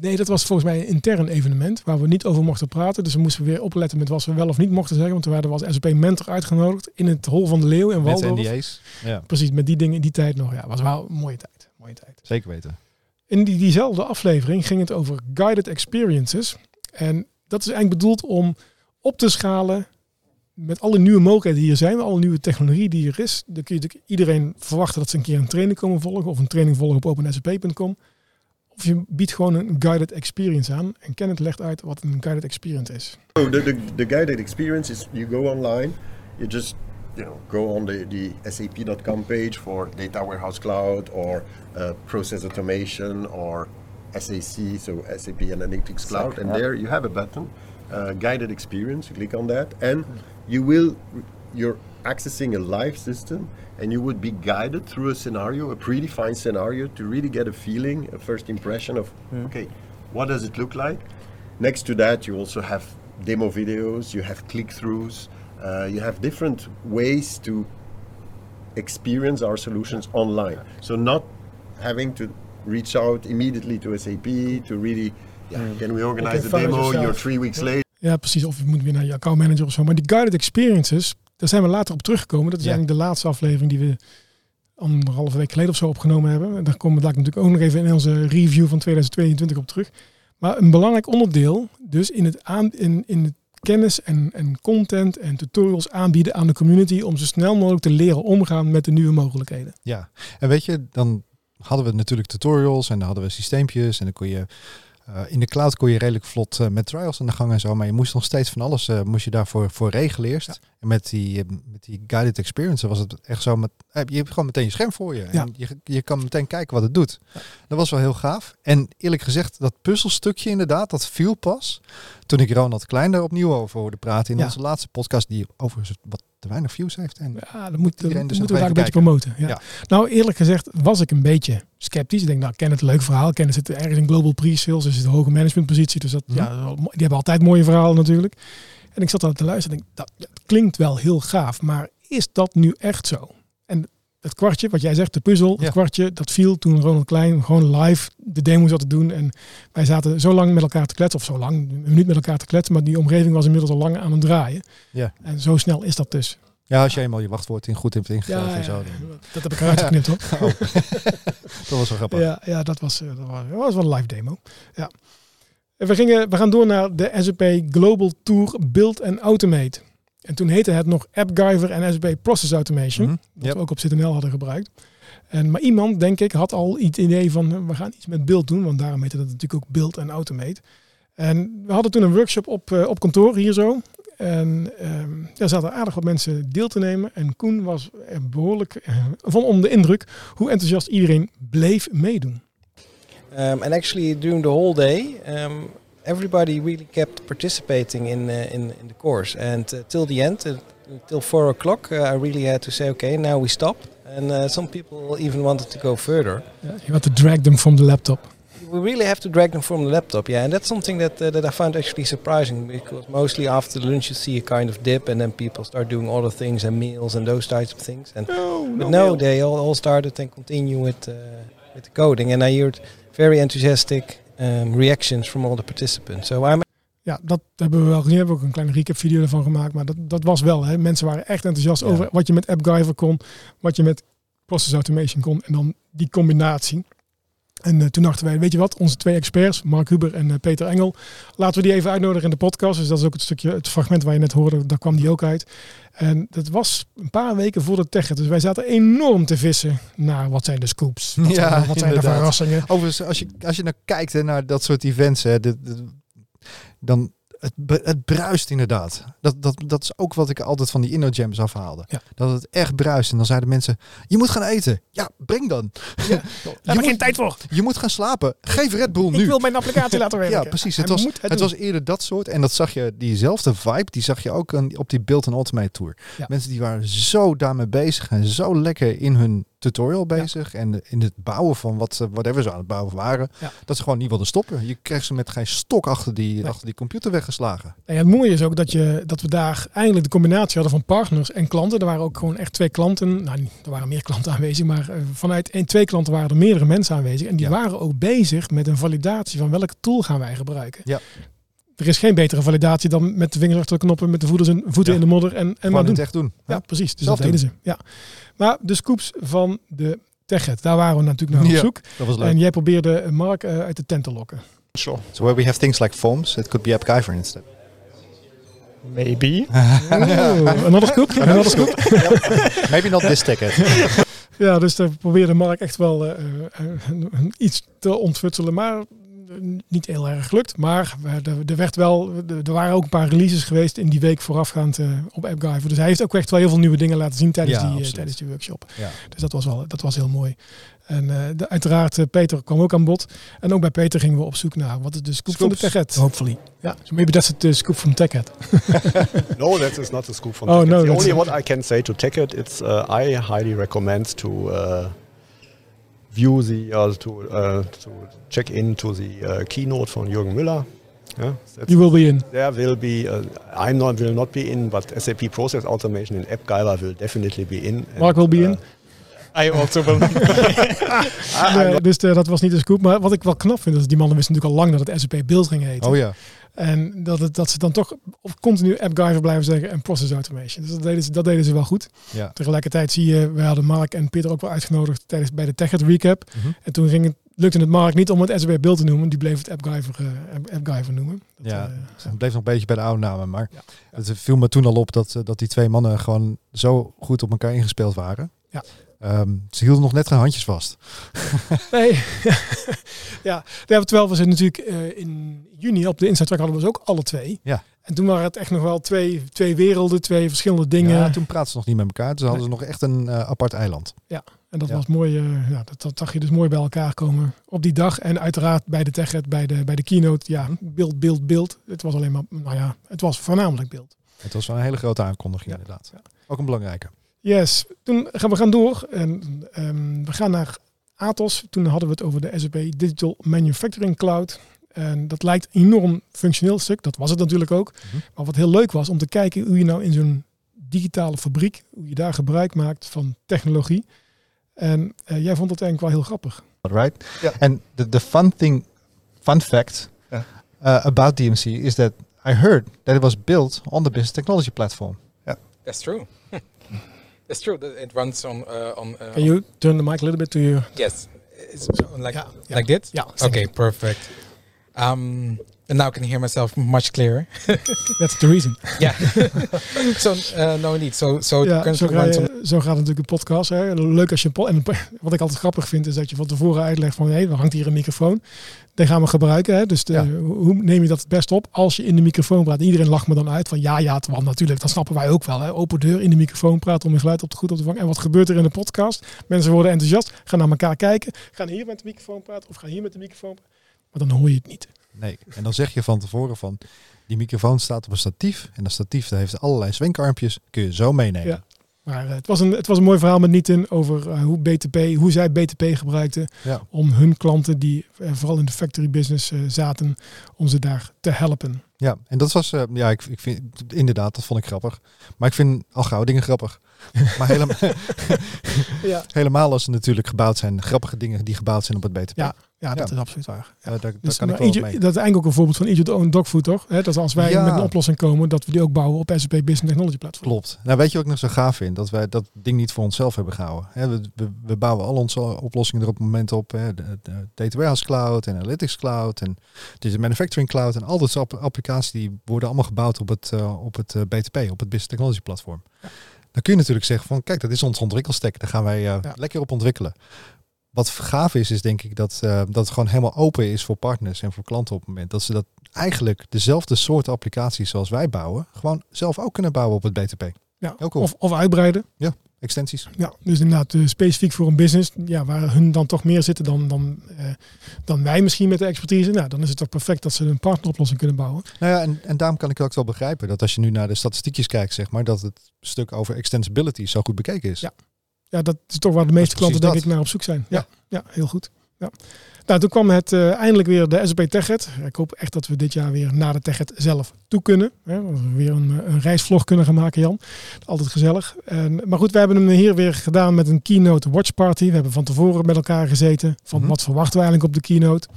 Nee, dat was volgens mij een intern evenement waar we niet over mochten praten. Dus we moesten weer opletten met wat we wel of niet mochten zeggen. Want toen werden we als SAP mentor uitgenodigd in het Hol van de Leeuw in Waldorf. Met NDA's. Ja. Precies, met die dingen in die tijd nog. Ja, was wel een mooie tijd. Mooie tijd. Zeker weten. In die, diezelfde aflevering ging het over guided experiences. En dat is eigenlijk bedoeld om op te schalen met alle nieuwe mogelijkheden die er zijn, alle nieuwe technologie die er is. Dan kun je iedereen verwachten dat ze een keer een training komen volgen of een training volgen op opensap.com. Of je biedt gewoon een guided experience aan. En Kenneth legt uit wat een guided experience is. The, the guided experience is you go online, you just you know, go on the, the sap.com page for data warehouse cloud or uh, process automation or SAC, so SAP Analytics Cloud, and there you have a button, uh, guided experience. You click on that, and you will you're accessing a live system, and you would be guided through a scenario, a predefined scenario, to really get a feeling, a first impression of Hmm. okay, what does it look like. Next to that, you also have demo videos, you have click-throughs, uh, you have different ways to experience our solutions online. So not having to reach out immediately to SAP to really, yeah, can we organize Okay, a demo? yourself. You're three weeks late. Ja, precies. Of je moet weer naar je accountmanager of zo. Maar die guided experiences, daar zijn we later op teruggekomen. Dat is eigenlijk de laatste aflevering die we anderhalve week geleden of zo opgenomen hebben. En daar komen we daar natuurlijk ook nog even in onze review van 2022 op terug. Maar een belangrijk onderdeel, dus in het, aan, in, in het kennis en, en content en tutorials aanbieden aan de community om zo snel mogelijk te leren omgaan met de nieuwe mogelijkheden. Ja, en weet je, dan hadden we natuurlijk tutorials en dan hadden we systeempjes en dan kon je eh, in de cloud kon je redelijk vlot eh, met trials aan de gang en zo, maar je moest nog steeds van alles, eh, moest je daarvoor voor regelen eerst. En met die, met die guided experience was het echt zo, met, je hebt gewoon meteen je scherm voor je. Ja. En je, je kan meteen kijken wat het doet. Dat was wel heel gaaf. En eerlijk gezegd, dat puzzelstukje inderdaad, dat viel pas toen ik Ronald Klein daar opnieuw over hoorde praten in Ja. onze laatste podcast, die overigens wat te weinig views heeft. En Ja, dan moet, iedereen dus moeten we daar een beetje promoten. Ja. Nou, eerlijk gezegd was ik een beetje sceptisch. Ik denk, nou, ken het leuk verhaal. Ken zit ergens in global pre-sales, dus een hoge managementpositie. Dus dat, Mhm. ja, die hebben altijd mooie verhalen natuurlijk. En ik zat daar te luisteren en denk, dat, dat klinkt wel heel gaaf, maar is dat nu echt zo? Het kwartje, wat jij zegt, de puzzel, het kwartje, dat viel toen Ronald Klein gewoon live de demo zat te doen. En wij zaten zo lang met elkaar te kletsen, of zo lang, een minuut met elkaar te kletsen, maar die omgeving was inmiddels al lang aan het draaien. Ja. En zo snel is dat dus. Ja, als je eenmaal je wachtwoord in goed hebt ingegeven Ja, en zo. dan- dat heb ik eruit geknipt hoor. Oh. dat was wel grappig. Ja, ja dat, was, eh, dat, was, dat was wel een live demo. Ja. En we, gingen, we gaan door naar de SAP Global Tour Build and Automate. En toen heette het nog AppGyver en SAP Process Automation. Mhm, Wat yep. we ook op ZNL hadden gebruikt. En, maar iemand, denk ik, had al het idee van we gaan iets met beeld doen, want daarom heette dat natuurlijk ook beeld en automate. En we hadden toen een workshop op, op kantoor hier zo. En um, daar zaten aardig wat mensen deel te nemen. En Koen was er behoorlijk uh, van onder de indruk hoe enthousiast iedereen bleef meedoen. Um, and actually, during the whole day, um, everybody really kept participating in uh, in, in the course. And uh, till the end, uh, till four o'clock, uh, I really had to say, okay, now we stop. And uh, some people even wanted to go further. Yeah, you had to drag them from the laptop. We really have to drag them from the laptop, yeah, and that's something that uh, that I found actually surprising because mostly after lunch you see a kind of dip, and then people start doing other things and meals and those types of things. And no, but no, no they all, all started and continue with with the coding, and I heard very enthusiastic um, reactions from all the participants. So I'm ja, dat hebben we wel gezien. We hebben ook een kleine recap video ervan gemaakt. Maar dat, dat was wel. Hè. Mensen waren echt enthousiast ja. over wat je met AppGyver kon. Wat je met Process Automation kon. En dan die combinatie. En uh, toen dachten wij, weet je wat, onze twee experts, Mark Huber en uh, Peter Engel, laten we die even uitnodigen in de podcast. Dus dat is ook het stukje, het fragment waar je net hoorde, daar kwam die ook uit. En dat was een paar weken voor de tech. Dus wij zaten enorm te vissen naar wat zijn de scoops. Wat ja, zijn, wat zijn de verrassingen. Overigens, als je, als je nou kijkt hè, naar dat soort events, hè, dan het, het bruist inderdaad. Dat, dat, dat is ook wat ik altijd van die InnoJams afhaalde. Ja. Dat het echt bruist. En dan zeiden mensen, je moet gaan eten. Ja, breng dan. Ja, je heb moet, geen tijd voor. Je moet gaan slapen. Geef Red Bull nu. Ik wil mijn applicatie laten werken. Ja, precies. Het, was, het, het was eerder dat soort. En dat zag je, diezelfde vibe, die zag je ook op die Build and Automate Tour. Ja. Mensen die waren zo daarmee bezig en zo lekker in hun tutorial bezig. Ja. En in het bouwen van wat ze, whatever ze aan het bouwen waren. Ja. Dat ze gewoon niet wilden stoppen. Je krijgt ze met geen stok achter die, nee. achter die computer weggeslagen. En het mooie is ook dat, je, dat we daar eigenlijk de combinatie hadden van partners en klanten. Er waren ook gewoon echt twee klanten. Nou, er waren meer klanten aanwezig. Maar uh, vanuit één, twee klanten waren er meerdere mensen aanwezig. En die ja. waren ook bezig met een validatie van welke tool gaan wij gebruiken. Ja. Er is geen betere validatie dan met de vingers achter de knoppen, met de voeten, in, voeten in de modder en, en maar doen. echt doen. Ja, precies. Dus Zelf dat deden ze. Ja. Maar de scoops van de TechEd, daar waren we natuurlijk naar op zoek. dat was leuk. En jij probeerde Mark uh, uit de tent te lokken. Sure. So where we have things like forms, it could be AppGyver instead. Maybe. oh, another scoop? Another scoop? Maybe not this ticket. ja, dus daar probeerde Mark echt wel uh, uh, iets te ontfutselen. Maar niet heel erg gelukt. Maar er, werd wel, er waren ook een paar releases geweest in die week voorafgaand uh, op AppGyver. Dus hij heeft ook echt wel heel veel nieuwe dingen laten zien tijdens, ja, die, uh, tijdens die workshop. Ja. Dus dat was, wel, dat was heel mooi. En uh, de, uiteraard, uh, Peter kwam ook aan bod. En ook bij Peter gingen we op zoek naar wat is de scoop Scoops. van de TechHead. Hopefully. Ja, so maybe that's the scoop from TechHead. no, that is not the scoop from oh, TechHead. No, the only what I can say to TechHead, it's uh, I highly recommend to view the uh, to uh, to check into the uh, keynote from Jürgen Müller. Yeah, you will be in. There will be. I not will not be in, but SAP Process Automation in AppGyver will definitely be in. Mark will be in. Will. nee, dus uh, dat was niet de scoop. Maar wat ik wel knap vind, is die mannen wisten natuurlijk al lang dat het SAP Build ging heten. Oh ja. En dat, het, dat ze dan toch continu AppGyver blijven zeggen en Process Automation. Dus dat deden ze, dat deden ze wel goed. Ja. Tegelijkertijd zie je, we hadden Mark en Peter ook wel uitgenodigd tijdens bij de TechEd Recap. Mm -hmm. En toen ging het, lukte het Mark niet om het SAP Build te noemen. Die bleef het AppGyver, uh, AppGyver noemen. Dat, ja, uh, het bleef nog een beetje bij de oude namen. Maar ja. het viel me toen al op dat, dat die twee mannen gewoon zo goed op elkaar ingespeeld waren. Ja. Um, ze hielden nog net geen handjes vast. nee. ja, terwijl we zijn natuurlijk uh, in juni op de Track hadden we ze ook alle twee. Ja. En toen waren het echt nog wel twee, twee werelden, twee verschillende dingen. Ja, toen praten ze nog niet met elkaar. Toen hadden nee. ze nog echt een uh, apart eiland. Ja, en dat ja. was mooi. Uh, ja, dat, dat zag je dus mooi bij elkaar komen op die dag. En uiteraard bij de TechEd, bij de, bij de keynote. Ja, beeld, beeld, beeld. Het was alleen maar, nou ja, het was voornamelijk beeld. Het was wel een hele grote aankondiging inderdaad. Ja. Ook een belangrijke. Yes, toen gaan we gaan door en um, we gaan naar Atos. Toen hadden we het over de SAP Digital Manufacturing Cloud. En dat lijkt een enorm functioneel stuk, dat was het natuurlijk ook. Mm -hmm. Maar wat heel leuk was om te kijken hoe je nou in zo'n digitale fabriek, hoe je daar gebruik maakt van technologie. En uh, jij vond dat eigenlijk wel heel grappig. Right. Yeah. And the, the fun thing, fun fact yeah. uh, about DMC is that I heard that it was built on the business technology platform. Yeah, that's true. It's true that it runs on uh, on. Uh, Can you turn the mic a little bit to you? Yes, it's like yeah, yeah. like this. Yeah. Okay, perfect. Um, And now I can hear myself much clearer. That's the reason. Yeah. so uh, no need. So so ja, zo, ga je, zo gaat natuurlijk een podcast. Hè. Leuk als je een en wat ik altijd grappig vind is dat je van tevoren uitlegt van hé, hey, er hangt hier een microfoon. Die gaan we gebruiken. Hè. Dus de, ja. hoe neem je dat het best op? Als je in de microfoon praat, iedereen lacht me dan uit van ja, ja, want natuurlijk, dat snappen wij ook wel. Hè. Open deur in de microfoon praten om je geluid op te goed op te vangen. En wat gebeurt er in de podcast? Mensen worden enthousiast, gaan naar elkaar kijken, gaan hier met de microfoon praten of gaan hier met de microfoon praten. Maar dan hoor je het niet. Nee, en dan zeg je van tevoren van die microfoon staat op een statief en dat statief dat heeft allerlei zwenkarmpjes, kun je zo meenemen. Ja. Maar uh, het, was een, het was een mooi verhaal met Nitin over uh, hoe BTP, hoe zij BTP gebruikten ja. om hun klanten die uh, vooral in de factory business zaten, om ze daar te helpen. Ja, en dat was, ja, ik, ik vind inderdaad, dat vond ik grappig. Maar ik vind al gauw dingen grappig. maar helemaal, ja. helemaal als ze natuurlijk gebouwd zijn, grappige dingen die gebouwd zijn op het BTP. Ja, ja, dat ja. is absoluut waar. Ja. Uh, daar, dus, daar kan nou, ik wel dat is eigenlijk ook een voorbeeld van Egypt Own Dogfood, toch? He, dat als wij ja. met een oplossing komen, dat we die ook bouwen op SAP Business Technology Platform. Klopt. Nou, weet je wat ik nog zo gaaf vind? Dat wij dat ding niet voor onszelf hebben gehouden. He, we, we, we, bouwen al onze oplossingen er op het moment op. He, de, de Data Warehouse Cloud en Analytics Cloud en de Manufacturing Cloud en al dat soort applicaties die worden allemaal gebouwd op het, uh, op het uh, BTP, op het Business Technology Platform. Dan kun je natuurlijk zeggen van kijk, dat is ons ontwikkelstek. Daar gaan wij ja. lekker op ontwikkelen. Wat gaaf is, is denk ik dat, uh, dat het gewoon helemaal open is voor partners en voor klanten op het moment. Dat ze dat eigenlijk dezelfde soort applicaties zoals wij bouwen, gewoon zelf ook kunnen bouwen op het BTP. Ja, cool. of, of uitbreiden. Ja, extensies. Ja, dus inderdaad uh, specifiek voor een business, ja, waar hun dan toch meer zitten dan, dan, uh, dan wij misschien met de expertise. Nou, dan is het toch perfect dat ze een partneroplossing kunnen bouwen. Nou ja, en, en daarom kan ik ook wel begrijpen dat als je nu naar de statistiekjes kijkt, zeg maar, dat het stuk over extensibility zo goed bekeken is. Ja, ja dat is toch waar de meeste klanten denk ik naar op zoek zijn. Ja, ja, ja heel goed. Ja. Nou, toen kwam het uh, eindelijk weer de SAP TechEd. Ik hoop echt dat we dit jaar weer naar de TechEd zelf toe kunnen. Hè, dat we weer een, een reisvlog kunnen gaan maken, Jan. Altijd gezellig. En, maar goed, we hebben hem hier weer gedaan met een keynote watch party. We hebben van tevoren met elkaar gezeten. Van mm -hmm. wat verwachten we eigenlijk op de keynote.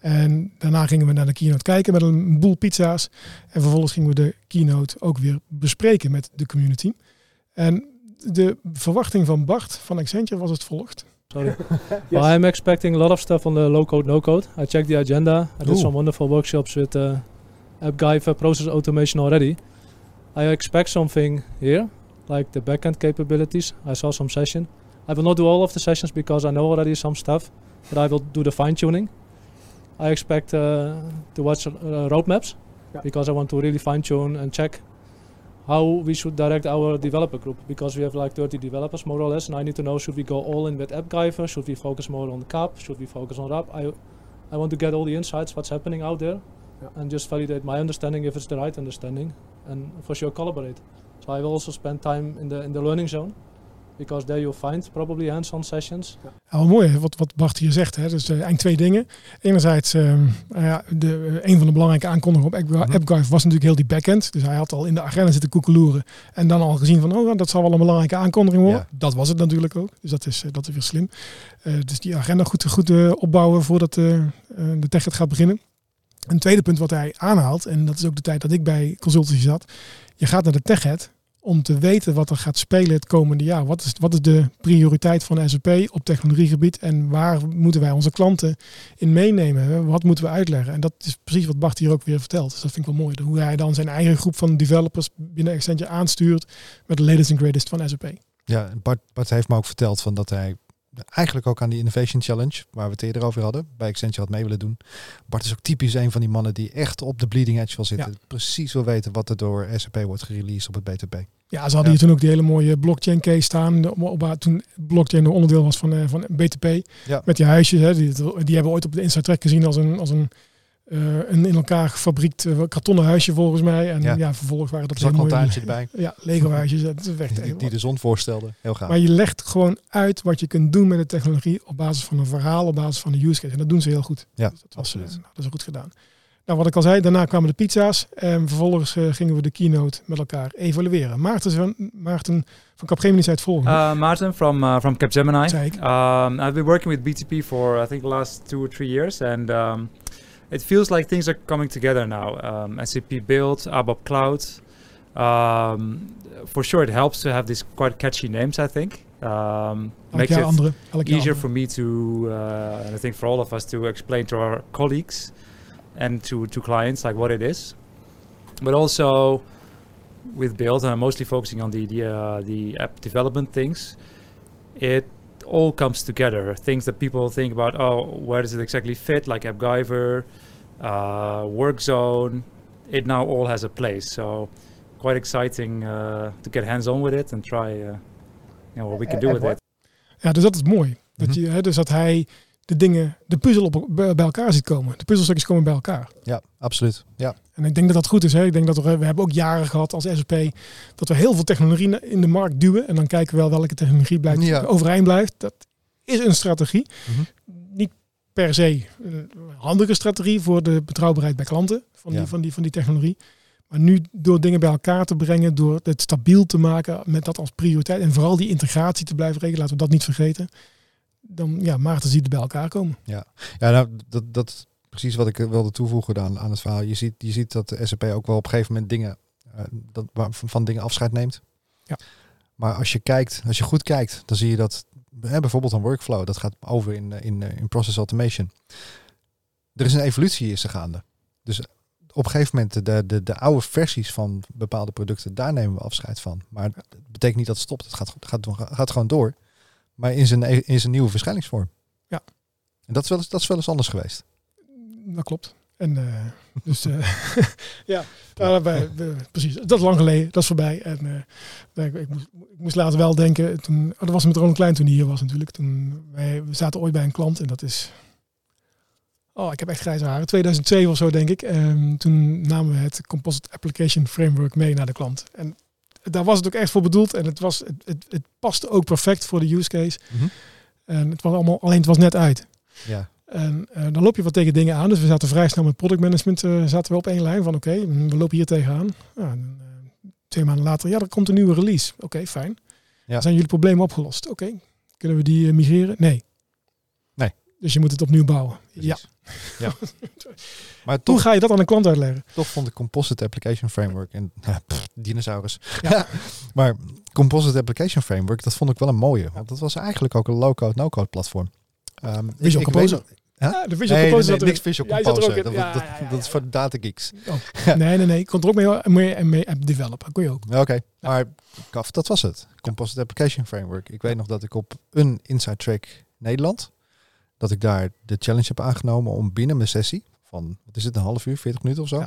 En daarna gingen we naar de keynote kijken met een boel pizza's. En vervolgens gingen we de keynote ook weer bespreken met de community. En de verwachting van Bart van Accenture was het volgt. Sorry. yes. Well, I'm expecting a lot of stuff on the low code, no code. I checked the agenda. I did Ooh. some wonderful workshops with uh, AppGyver process automation already. I expect something here, like the backend capabilities. I saw some session. I will not do all of the sessions because I know already some stuff, but I will do the fine tuning. I expect uh, to watch uh, roadmaps yeah. because I want to really fine tune and check how we should direct our developer group because we have like 30 developers more or less and I need to know should we go all in with AppGyver, should we focus more on CAP, should we focus on RAP. I, I want to get all the insights, what's happening out there yeah. and just validate my understanding if it's the right understanding and for sure collaborate. So I will also spend time in the, in the learning zone because there you'll find probably hands-on sessions. Ja, wel mooi wat, wat Bart hier zegt. Hè. Dus uh, eigenlijk twee dingen. Enerzijds, uh, ja, de, een van de belangrijke aankondigingen op AppGyver mm -hmm. was natuurlijk heel die backend. Dus hij had al in de agenda zitten koekeloeren. En dan al gezien van, oh, dat zal wel een belangrijke aankondiging worden. Ja. Dat was het natuurlijk ook. Dus dat is, uh, dat is weer slim. dus die agenda goed, goed opbouwen voordat de tech het gaat beginnen. Een tweede punt wat hij aanhaalt, en dat is ook de tijd dat ik bij consultancy zat. Je gaat naar de TechEd om te weten wat er gaat spelen het komende jaar. Wat is, wat is de prioriteit van SAP op technologiegebied en waar moeten wij onze klanten in meenemen? Wat moeten we uitleggen? En dat is precies wat Bart hier ook weer vertelt. Dus dat vind ik wel mooi. Hoe hij dan zijn eigen groep van developers binnen Accenture aanstuurt met de latest and greatest van SAP. Ja, Bart, Bart heeft me ook verteld van dat hij eigenlijk ook aan die Innovation Challenge, waar we het eerder over hadden, bij Accenture had mee willen doen. Bart is ook typisch een van die mannen die echt op de bleeding edge wil zitten. Ja. Precies wil weten wat er door SAP wordt gereleased op het BTP. Ja, ze hadden ja. hier toen ook die hele mooie blockchain case staan. Op, op, toen blockchain een onderdeel was van, uh, van BTP. Ja. Met die huisjes. Hè, die, die hebben we ooit op de Inside Track gezien als een, als een, uh, een in elkaar gefabriekt uh, kartonnen huisje volgens mij. En ja, ja vervolgens waren dat een mooie erbij. Ja, Lego huisjes. Dat werkt die, die de zon voorstelde. Heel gaaf. Maar je legt gewoon uit wat je kunt doen met de technologie op basis van een verhaal, op basis van een use case. En dat doen ze heel goed. Ja, dat, was, nou, dat is goed gedaan. Nou, wat ik al zei, daarna kwamen de pizza's en vervolgens uh, gingen we de keynote met elkaar evalueren. Maarten van, Maarten van Capgemini zei het volgende. Uh, Maarten from, uh, from Capgemini. Um, I've been working with BTP for I think the last two or three years and um, it feels like things are coming together now. Um, SAP Build, ABAP Cloud. Um, for sure it helps to have these quite catchy names I think. Um, makes it andere, easier for me to, uh, and I think for all of us to explain to our colleagues and to, to clients like what it is. But also with Build, and I'm mostly focusing on the the, uh, the app development things. It all comes together. Things that people think about, oh, where does it exactly fit? Like AppGyver, uh, Work Zone. It now all has a place. So quite exciting uh, to get hands on with it and try uh, you know, what we can do with it. Ja, dus dat is mooi. Dat je, hè, dus dat hij de dingen, de puzzel op, bij elkaar ziet komen. De puzzelstukjes komen bij elkaar. Ja, absoluut. Ja. En ik denk dat dat goed is. Hè? Ik denk dat we, we hebben ook jaren gehad als SAP dat we heel veel technologie in de markt duwen. En dan kijken we wel welke technologie blijft, Ja. overeind blijft. Dat is een strategie. Mhm. Niet per se een handige strategie voor de betrouwbaarheid bij klanten van, Ja. die, van, die, van die technologie. Maar nu door dingen bij elkaar te brengen, door het stabiel te maken met dat als prioriteit. En vooral die integratie te blijven regelen, laten we dat niet vergeten. Dan ja, Maarten ziet het bij elkaar komen. Ja, ja nou, dat, dat is precies wat ik wilde toevoegen aan, aan het verhaal. Je ziet, je ziet dat de SAP ook wel op een gegeven moment dingen, eh, dat, van, dingen afscheid neemt. Ja. Maar als je kijkt, als je goed kijkt, dan zie je dat hè, bijvoorbeeld een workflow, dat gaat over in, eh, in, eh, in process automation. Er is een evolutie is er gaande. Dus op een gegeven moment de, de, de oude versies van bepaalde producten, daar nemen we afscheid van. Maar het betekent niet dat het stopt. Het gaat, gaat, gaat gewoon door. Maar in zijn, in zijn nieuwe verschijningsvorm. Ja. En dat is wel eens, dat is wel eens anders geweest. Dat klopt. En eh, dus eh, ja, nou, wij- we- precies. Dat is lang geleden, dat is voorbij. En eh, ik, ik, moest, ik moest later wel denken, toen, oh, dat was met Ronald Klein toen hij hier was natuurlijk. Toen wij, we zaten ooit bij een klant en dat is, oh ik heb echt grijze haren, 2002 of zo denk ik. Ehm, toen namen we het Composite Application Framework mee naar de klant. En daar was het ook echt voor bedoeld en het, was, het, het, het paste ook perfect voor de use case. Mhm. En het was allemaal, alleen het was net uit. Ja. En eh, dan loop je wat tegen dingen aan. Dus we zaten vrij snel met product management eh, zaten we op één lijn van oké, mm, we lopen hier tegenaan. Eh, twee maanden later, ja, er komt een nieuwe release. Oké, fijn. Ja. Zijn jullie problemen opgelost? Oké, kunnen we die migreren? Nee. Dus je moet het opnieuw bouwen. Ja. Ja. Maar Hoe ga je dat aan een klant uitleggen? toch vond ik Composite Application Framework en pff, dinosaurus. Ja. maar Composite Application Framework, dat vond ik wel een mooie. Want dat was eigenlijk ook een low-code, no-code platform. Ehm, Visual ik- ik Composer. Huh? Ja, de Visual nee, Composer nee, niks Visual Ja, er Composer. Dat, Ja, dat, dat is voor de data geeks. Oh. Nee, nee, nee. Kon er ook mee, mee, mee app developen. Kon je ook. Ja, Oké, maar kaf, dat was het. Composite Application Framework. Ik weet nog dat ik op een Inside Track Nederland, dat ik daar de challenge heb aangenomen om binnen mijn sessie van, wat is het, een half uur, 40 minuten of zo,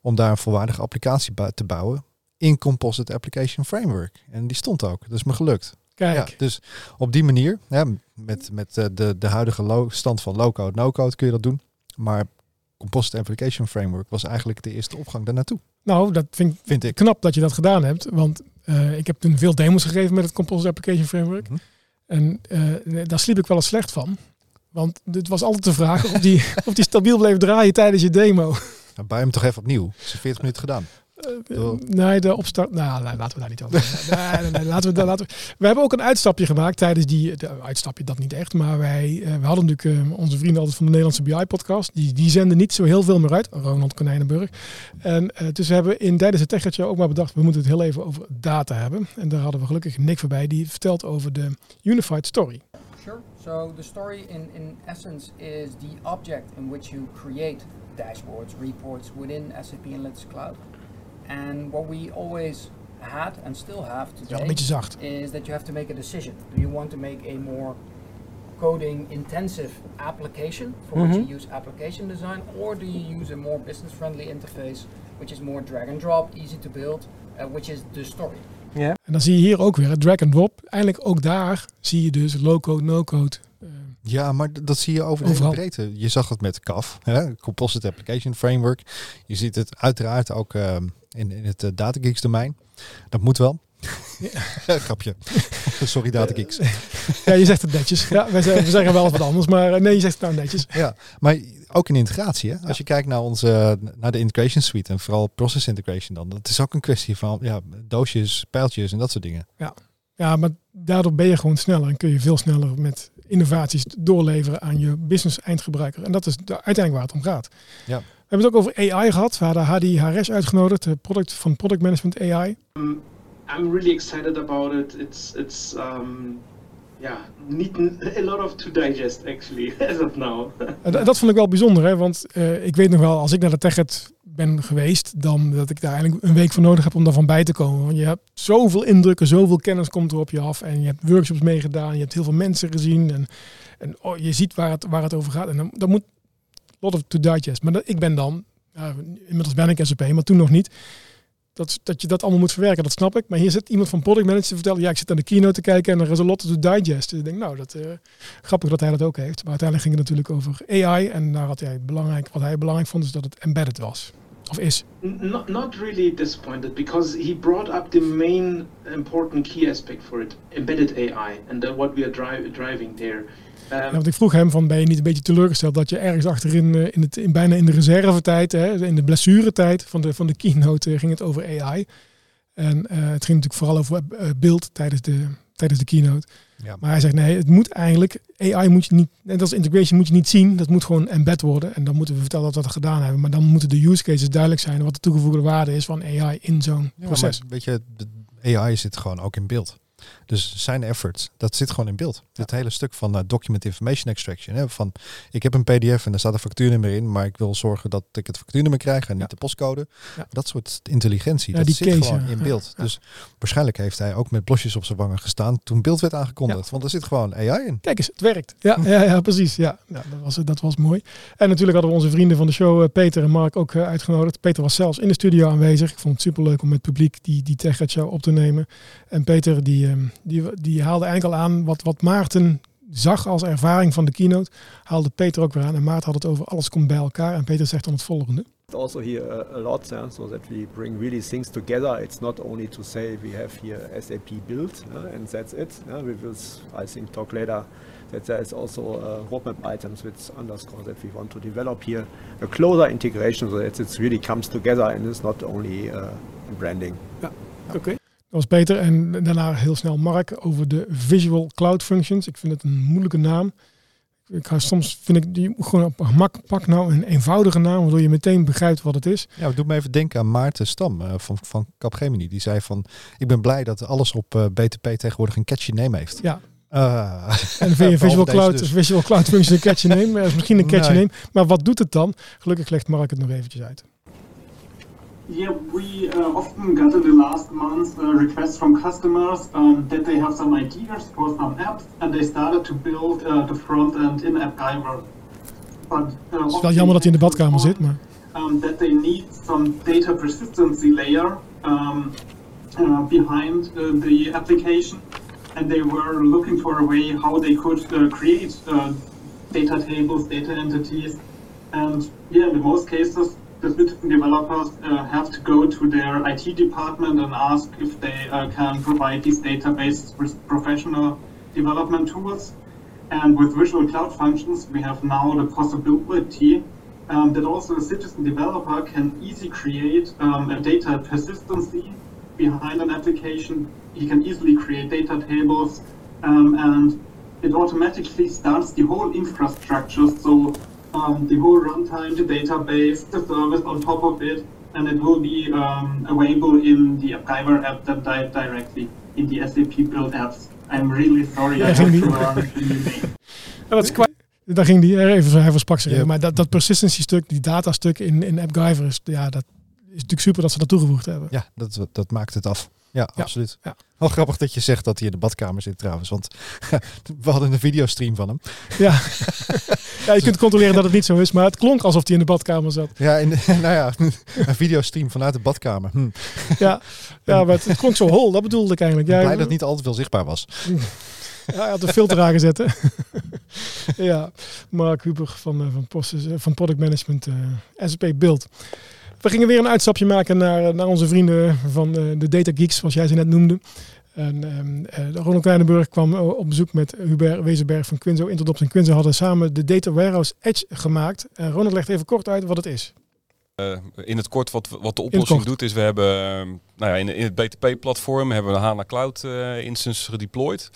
om daar een volwaardige applicatie te bouwen in Composite Application Framework. En die stond ook. Dat is me gelukt. Kijk. Ja, dus op die manier, ja, met, met eh, de, de huidige stand van low-code, no-code kun je dat doen. Maar Composite Application Framework was eigenlijk de eerste opgang daarnaartoe. Nou, dat vind, ik Vind ik. knap dat je dat gedaan hebt. Want eh, ik heb toen veel demos gegeven met het Composite Application Framework. Mhm. En eh, daar sliep ik wel eens slecht van. Want het was altijd de vraag of die, of die stabiel bleef draaien tijdens je demo. Nou, Bij hem toch even opnieuw. Is in 40 minuten gedaan. Door- Nee, de opstart. Nou, nee, laten we daar niet over. Nee, nee, nee, laten we, laten we. we hebben ook een uitstapje gemaakt tijdens die. De, uitstapje, dat niet echt. Maar wij eh, we hadden natuurlijk eh, onze vrienden altijd van de Nederlandse BI-podcast. Die, die zenden niet zo heel veel meer uit. Ronald Konijnenburg. En eh, dus we hebben in tijdens het TechRadio ook maar bedacht. We moeten het heel even over data hebben. En daar hadden we gelukkig Nick voorbij. Die vertelt over de Unified Story. Sure. So the story in, in essence is the object in which you create dashboards, reports within SAP Analytics Cloud. And what we always had and still have today zacht. is that you have to make a decision. Do you want to make a more coding intensive application for which Mhm. you use application design or do you use a more business friendly interface which is more drag and drop, easy to build, uh, which is the story. En dan zie je hier ook weer het drag and drop. Eindelijk ook daar zie je dus low-code, no-code. Ja, maar dat zie je over de hele Overal. breedte. Je zag het met CAF, hè, Composite Application Framework. Je ziet het uiteraard ook ehm, in, in het uh, DataGeeks domein. Dat moet wel. Grapje. Sorry DataGeeks. Ja, je zegt het netjes. Ja, we zeggen wel wat anders, maar eh, nee, je zegt het nou netjes. Ja, maar ook in integratie. Hè? Als je kijkt naar onze naar de integration suite en vooral process integration dan, dat is ook een kwestie van ja, doosjes, pijltjes en dat soort dingen. Ja. ja, maar daardoor ben je gewoon sneller en kun je veel sneller met innovaties doorleveren aan je business eindgebruiker. En dat is de, uiteindelijk waar het om gaat. Ja. We hebben het ook over AI gehad. We hadden Hadi Haresh uitgenodigd, de product van Product Management AI. Um, I'm really excited about it. It's it's um, ja, niet a lot of to digest actually, as of now. En dat vond ik wel bijzonder, hè? want uh, ik weet nog wel, als ik naar de TechEd ben geweest, dan dat ik daar eigenlijk een week voor nodig heb om daarvan bij te komen. Want je hebt zoveel indrukken, zoveel kennis komt er op je af en je hebt workshops meegedaan, je hebt heel veel mensen gezien en, en oh, je ziet waar het, waar het over gaat. En dan, dan moet lot of to digest. Maar dat, ik ben dan, inmiddels ben ik SAP, maar toen nog niet dat, dat je dat allemaal moet verwerken, dat snap ik. Maar hier zit iemand van Product Manager te vertellen, ja, ik zit aan de keynote te kijken en er is een lot to digest. Dus ik denk, nou, dat uh, grappig dat hij dat ook heeft. Maar uiteindelijk ging het natuurlijk over AI en daar had hij belangrijk, wat hij belangrijk vond, is dat het embedded was. Of is. Not, not really disappointed because he brought up the main important key aspect for it, embedded AI, and what we are dri driving there. Um, ja, want ik vroeg hem van ben je niet een beetje teleurgesteld dat je ergens achterin uh, in het in, bijna in de reservetijd, hè, in de blessuretijd van de, van de keynote uh, ging het over AI. En uh, het ging natuurlijk vooral over beeld tijdens de, tijdens de keynote. Ja. Maar hij zegt nee, het moet eigenlijk, AI moet je niet, net als integration moet je niet zien, dat moet gewoon embed worden. En dan moeten we vertellen dat we dat gedaan hebben. Maar dan moeten de use cases duidelijk zijn wat de toegevoegde waarde is van AI in zo'n ja, proces. weet je, de AI zit gewoon ook in beeld. Dus zijn efforts, dat zit gewoon in beeld. Ja. Het hele stuk van uh, document information extraction. Hè, van ik heb een PDF en daar staat een factuurnummer in, maar ik wil zorgen dat ik het factuurnummer krijg en niet de postcode. Dat soort intelligentie, dat zit case, gewoon in beeld. Dus waarschijnlijk heeft hij ook met blosjes op zijn wangen gestaan toen beeld werd aangekondigd. Want er zit gewoon AI in. Kijk eens, het werkt. Ja, ja, ja precies. Ja, dat, was, dat was mooi. En natuurlijk hadden we onze vrienden van de show, uh, Peter en Mark, ook uh, uitgenodigd. Peter was zelfs in de studio aanwezig. Ik vond het superleuk om met het publiek die, die tech show op te nemen. En Peter die, ehm, die, die haalde eigenlijk al aan wat, wat Maarten zag als ervaring van de keynote, haalde Peter ook weer aan. En Maarten had het over alles komt bij elkaar. En Peter zegt dan het volgende. Also here a lot, yeah, so that we bring really things together. It's not only to say we have here SAP built uh, and that's it. Yeah, we will, I think, talk later that there is also uh, roadmap items which underscore that we want to develop here a closer integration so that it really comes together and it's not only uh, branding. Ja, oké. Okay. Was Peter. En daarna heel snel Mark over de Visual Cloud Functions. Ik vind het een moeilijke naam. Ik ga, soms vind ik die gewoon op gemak pak nou een eenvoudige naam, waardoor je meteen begrijpt wat het is. Ja, doe me even denken aan Maarten Stam uh, van, van Capgemini. Die zei van, ik ben blij dat alles op uh, eh, BTP tegenwoordig een catchy name heeft. Ja. Uh, en vind je Visual Cloud, dus. Visual Cloud Functions een catchy name? Is misschien een catchy nee. name. Maar wat doet het dan? Gelukkig legt Mark het nog eventjes uit. Yeah, we uh, often got in the last month uh, requests from customers um, that they have some ideas for some apps and they started to build uh, the front end in AppGyver. But, uh, het is wel jammer dat hij in de badkamer zit, maar... Um, that they need some data persistency layer um, uh, behind uh, the application and they were looking for a way how they could create data tables, data entities and yeah, in most cases the citizen developers uh, have to go to their IT department and ask if they uh, can provide these databases with professional development tools. And with Visual Cloud Functions, we have now the possibility um, that also a citizen developer can easily create um, a data persistency behind an application. He can easily create data tables um, and it automatically starts the whole infrastructure. So um, the whole runtime, the database, the service on top of it, and it will be um, available in the AppGyver app that di directly in the SAP build apps. I'm really sorry. I have to run Dat is kwijt. Daar ging die even, hij sprak zich yep. Maar dat, dat persistency stuk, die data stuk in, in AppGyver is, ja, dat is natuurlijk super dat ze dat toegevoegd hebben. Ja, dat, dat maakt het af. Ja, absoluut. Ja. Wel grappig dat je zegt dat hij in de badkamer zit trouwens. Want we hadden een videostream van hem. Ja. ja, je kunt controleren dat het niet zo is. Maar het klonk alsof hij in de badkamer zat. Ja, in, nou ja, een videostream vanuit de badkamer. Hm. Ja, ja maar het, klonk zo hol. Dat bedoelde ik eigenlijk. Ja, blij dat het niet altijd veel zichtbaar was. Ja, hij had de filter aangezet. ja, Mark Huber van, eh, van, Post, van Product Management, uh, eh, SAP Build. We gingen weer een uitstapje maken naar, naar onze vrienden van de Data Geeks, zoals jij ze net noemde. En um, Ronald Kleinenburg kwam op bezoek met Hubert Wezenberg van Quinzo. Interdops en Quinzo hadden samen de Data Warehouse Edge gemaakt. Ronald legt even kort uit wat het is. Uh, in het kort, wat, wat de oplossing doet, is we hebben uh, nou ja, in, in het BTP-platform hebben we een HANA Cloud uh, instance gedeployed.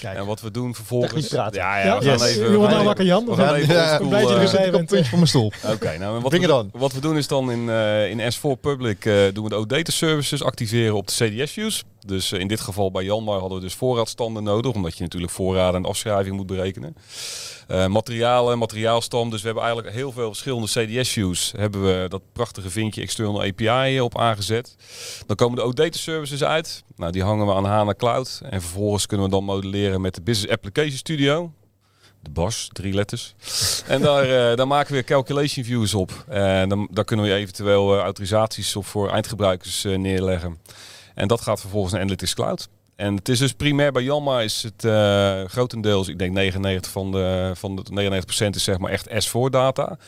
Kijk. En wat we doen vervolgens. Ja, ja, Ja, we gaan even. Je wordt nou even- wakker, Jan? We gaan Ja, even ja, oldschool, blij dat je er eh, bent. puntje van mijn stoel. Oké, nou, en wat, we, on. wat we doen is dan in, eh, in S4 Public eh, doen we de OData services activeren op de CDS-views. Dus eh, in dit geval bij Janmar hadden we dus voorraadstanden nodig, omdat je natuurlijk voorraden en afschrijving moet berekenen. Eh, materialen, materiaalstam. Dus we hebben eigenlijk heel veel verschillende CDS-views. Hebben we dat prachtige vinkje external API op aangezet. Dan komen de OData services uit. Nou, die hangen we aan HANA Cloud. En vervolgens kunnen we dan modelleren met de Business Application Studio. De BAS, drie letters. En daar, eh, daar maken we weer calculation views op. En dan, daar kunnen we eventueel eh, autorisaties op voor eindgebruikers neerleggen. En dat gaat vervolgens naar Analytics Cloud. En het is dus primair bij Janma is het eh, grotendeels, ik denk 99 van de, van de 99% is zeg maar echt S4 data.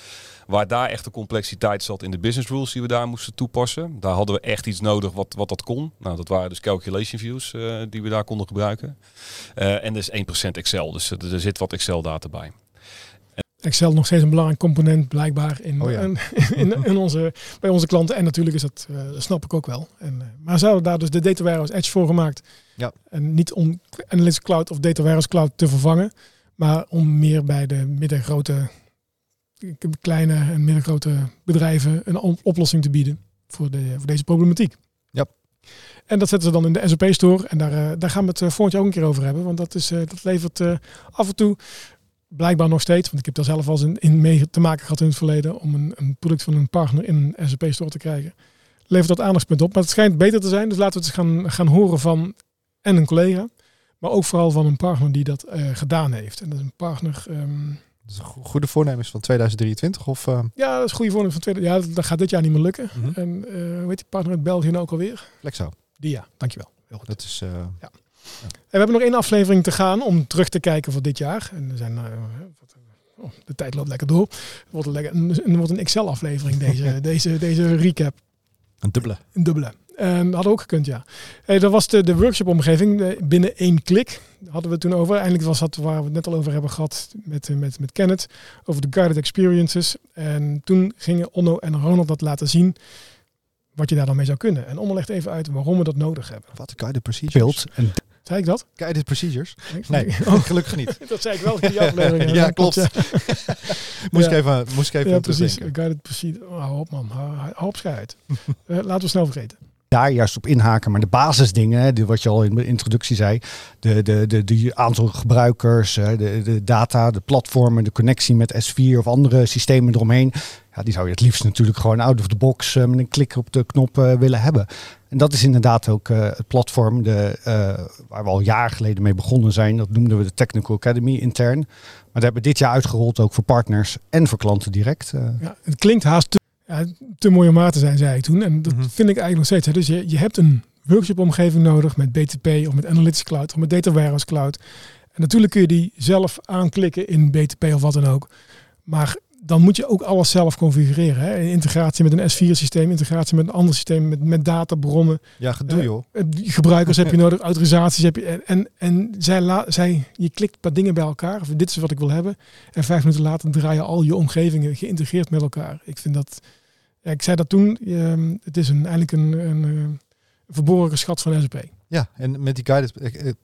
Waar daar echt de complexiteit zat in de business rules die we daar moesten toepassen. Daar hadden we echt iets nodig wat, wat dat kon. Nou, dat waren dus calculation views eh, die we daar konden gebruiken. Eh, en dus 1% Excel, dus er zit wat Excel data bij. Excel nog steeds een belangrijk component blijkbaar in, Oh ja. in, in, in onze, bij onze klanten. En natuurlijk is dat, eh, dat snap ik ook wel. En, eh, maar ze hadden daar dus de Data Warehouse Edge voor gemaakt. Ja. En niet om Analytics Cloud of Data Warehouse Cloud te vervangen. Maar om meer bij de middengrote, kleine en middengrote bedrijven een op- oplossing te bieden voor, de, voor deze problematiek. Ja. En dat zetten ze dan in de SAP Store. En daar, eh, daar gaan we het volgend jaar ook een keer over hebben. Want dat, is, dat levert af en toe blijkbaar nog steeds, want ik heb daar zelf al eens in, in mee te maken gehad in het verleden, om een, een product van een partner in een SAP-store te krijgen. Levert dat aandachtspunt op. Maar het schijnt beter te zijn, dus laten we het eens gaan, gaan horen van en een collega, maar ook vooral van een partner die dat eh, gedaan heeft. En dat is een partner, ehm, Goede voornemens van 2023 of... eh, ja, dat is een goede voornemen van tweede. Ja, dat, dat gaat dit jaar niet meer lukken. Mhm. En eh, hoe heet die partner uit België nou ook alweer? Flexo. Die ja, dankjewel. Heel goed. Dat is... eh, Ja. En we hebben nog één aflevering te gaan om terug te kijken voor dit jaar. En er zijn, eh, wat, oh, de tijd loopt lekker door. Het wordt een, lekker, een, wordt een Excel-aflevering, deze, deze, deze recap. Een dubbele. Een dubbele. En dat had ook gekund, ja. Hey, dat was de, de workshop-omgeving eh, binnen één klik. Hadden we het toen over. Eindelijk was dat waar we het net al over hebben gehad met, eh, met, met Kenneth. Over de guided experiences. En toen gingen Onno en Ronald dat laten zien wat je daar dan mee zou kunnen. En Onno legt even uit waarom we dat nodig hebben. Wat guided procedures? Build en Zei ik dat? Guided procedures? Nee. Nee, Oh. gelukkig niet. Dat zei ik wel in die aflevering. ja, klopt. moest, Ja. ik even, moest ik even ja, aan precies. Guided procedure. Oh, op man. Op schijt. Eh, laten we snel vergeten. daar juist op inhaken. Maar de basisdingen, hè, die- wat je al in de introductie zei, de, de, de, de aantal gebruikers, hè, de, de data, de platformen, de connectie met S4 of andere systemen eromheen. Ja, die zou je het liefst natuurlijk gewoon out of the box eh, met een klik op de knop eh, willen hebben. En dat is inderdaad ook eh, het platform de, eh, waar we al jaren geleden mee begonnen zijn. Dat noemden we de Technical Academy intern. Maar dat hebben we dit jaar uitgerold ook voor partners en voor klanten direct. eh. Ja, het klinkt haast te, ja, te mooi om waar te zijn, zei ik toen. En dat Mhm. vind ik eigenlijk nog steeds. Hè. Dus je, je hebt een workshop-omgeving nodig met BTP of met Analytics Cloud of met Data Warehouse Cloud. En natuurlijk kun je die zelf aanklikken in BTP of wat dan ook. Maar dan moet je ook alles zelf configureren. Hè. Integratie met een S4-systeem, integratie met een ander systeem, met, met databronnen. Ja, gedoe Eh, joh. eh, gebruikers heb je nodig, autorisaties heb je. En, en, en zij, la, zij, je klikt een paar dingen bij elkaar. Of dit is wat ik wil hebben. En vijf minuten later draaien al je omgevingen geïntegreerd met elkaar. Ik vind dat. Ja, ik zei dat toen. ehm, het is een, eigenlijk een, een, eh, verborgen schat van SAP. Ja, en met die guided, eh, eh,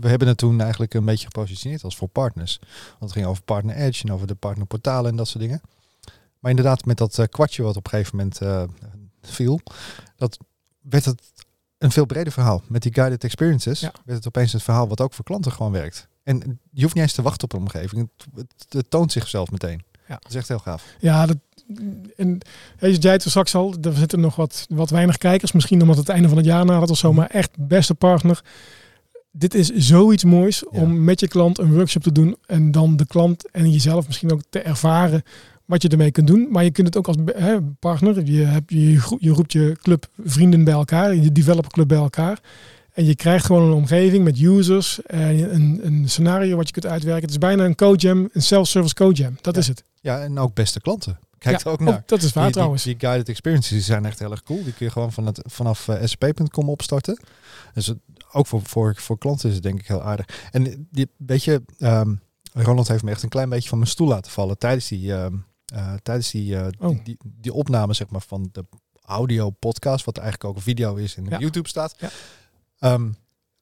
we hebben het toen eigenlijk een beetje gepositioneerd als voor partners. Want het ging over partner edge en over de partnerportalen en dat soort dingen. Maar inderdaad, met dat eh, kwartje wat op een gegeven moment viel, dat werd het een veel breder verhaal. Met die guided experiences werd het opeens het verhaal wat ook voor klanten gewoon werkt. En je hoeft niet eens te wachten op een omgeving. Het, het, het toont zichzelf meteen. Ja. Dat is echt heel gaaf. Ja, dat, en je zei het straks al, er zitten nog wat, wat weinig kijkers. Misschien omdat het einde van het jaar nadert of zo. Maar echt beste partner. Dit is zoiets moois om met je klant een workshop te doen. En dan de klant en jezelf misschien ook te ervaren wat je ermee kunt doen. Maar je kunt het ook als hè, partner. Je, hebt, je, je roept je club vrienden bij elkaar. Je developer club bij elkaar. En je krijgt gewoon een omgeving met users. En een, een scenario wat je kunt uitwerken. Het is bijna een code-jam, een self-service code-jam. Dat Ja. is het. Ja, en ook beste klanten. Kijk Ja, ook ook naar. dat is waar die, trouwens. Die, die guided experiences die zijn echt heel erg cool. Die kun je gewoon van het, vanaf eh, sp.com opstarten. Dus ook voor, voor, voor klanten is het denk ik heel aardig. En die, weet je, ehm, Ronald heeft me echt een klein beetje van mijn stoel laten vallen tijdens die, ehm, eh, tijdens die, eh, Oh. die, die, opname zeg maar, van de audio podcast, wat eigenlijk ook een video is en op Ja. YouTube staat. Ja. Ehm,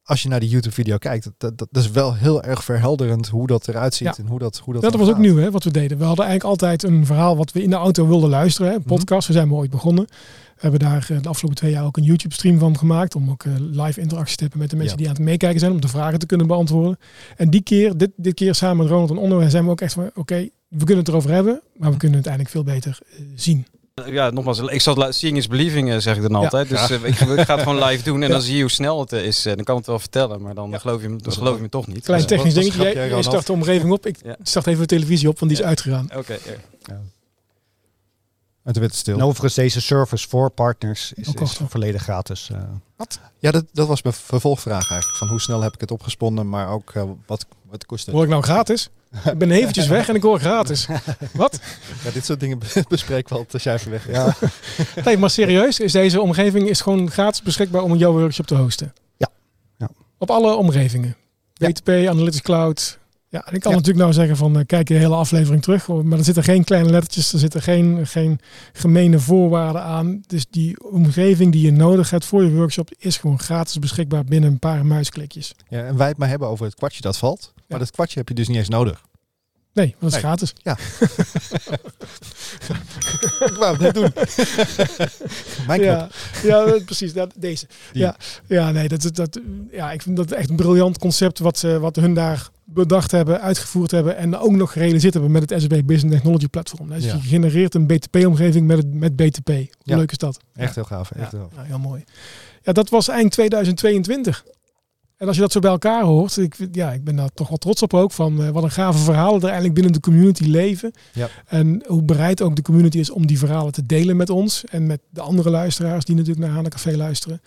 als je naar die YouTube video kijkt, dat, dat, dat is wel heel erg verhelderend hoe dat eruit ziet Ja. en hoe dat hoe dat, Dat, was ook nieuw, hè, wat we deden. We hadden eigenlijk altijd een verhaal wat we in de auto wilden luisteren. Hè, een Mhm. podcast, we zijn we ooit begonnen. We hebben daar eh, de afgelopen twee jaar ook een YouTube-stream van gemaakt. Om ook eh, live interactie te hebben met de mensen Ja. die aan het meekijken zijn. Om de vragen te kunnen beantwoorden. En die keer, dit, dit keer samen met Ronald en Onno, zijn we ook echt van... Oké, we kunnen het erover hebben, maar we kunnen het eigenlijk veel beter eh, zien. Ja, nogmaals, ik la- seeing is believing, eh, zeg ik dan altijd. dus eh, ik, ik ga het gewoon live doen en Ja. dan zie je hoe snel het eh, is. Dan kan ik het wel vertellen, maar dan geloof je, me- dan geloof je me toch niet. Klein Dus, technisch dingetje. Jij, jij start de omgeving op. Ik Ja. start even de televisie op, want die is uitgegaan. Oké, ja. En toen werd het stil. En overigens, deze service voor partners is, volledig gratis. eh. Wat? Ja, dat, dat was mijn vervolgvraag eigenlijk. Van hoe snel heb ik het opgesponnen, maar ook eh, wat, wat kost het? Hoor ik nou gratis? ik ben eventjes weg en ik hoor gratis. Wat? Ja, dit soort dingen bespreken we al als jij even weg bent. Nee, maar serieus, is deze omgeving is gewoon gratis beschikbaar om jouw workshop te hosten? Ja. ja. Op alle omgevingen? BTP, Analytics Cloud. Ja, en ik kan Ja. natuurlijk nou zeggen van eh, kijk de hele aflevering terug. Maar er zitten geen kleine lettertjes, er zitten geen, geen gemene voorwaarden aan. Dus die omgeving die je nodig hebt voor je workshop is gewoon gratis beschikbaar binnen een paar muisklikjes. Ja, en wij het maar hebben over het kwartje dat valt. Maar dat kwartje heb je dus niet eens nodig. Nee, want dat is gratis. Ja. ik wou het net doen. Mijn ja, ja, precies. Dat, deze. Die. Ja, ja, nee, dat, dat, dat, ja, ik vind dat echt een briljant concept wat, ze, wat hun daar bedacht hebben, uitgevoerd hebben en ook nog gerealiseerd hebben met het SAP Business Technology Platform. Dus Ja. je genereert een BTP-omgeving met, het- met BTP. Hoe Ja. leuk is dat? Echt heel gaaf. Echt Ja, heel gaaf. ja, heel mooi. Ja, dat was eind 2022. En als je dat zo bij elkaar hoort, ik, ja, ik ben daar toch wel trots op ook, van eh, wat een gave verhalen er eigenlijk binnen de community leven. Ja. En hoe bereid ook de community is om die verhalen te delen met ons en met de andere luisteraars die natuurlijk naar Hana Café luisteren.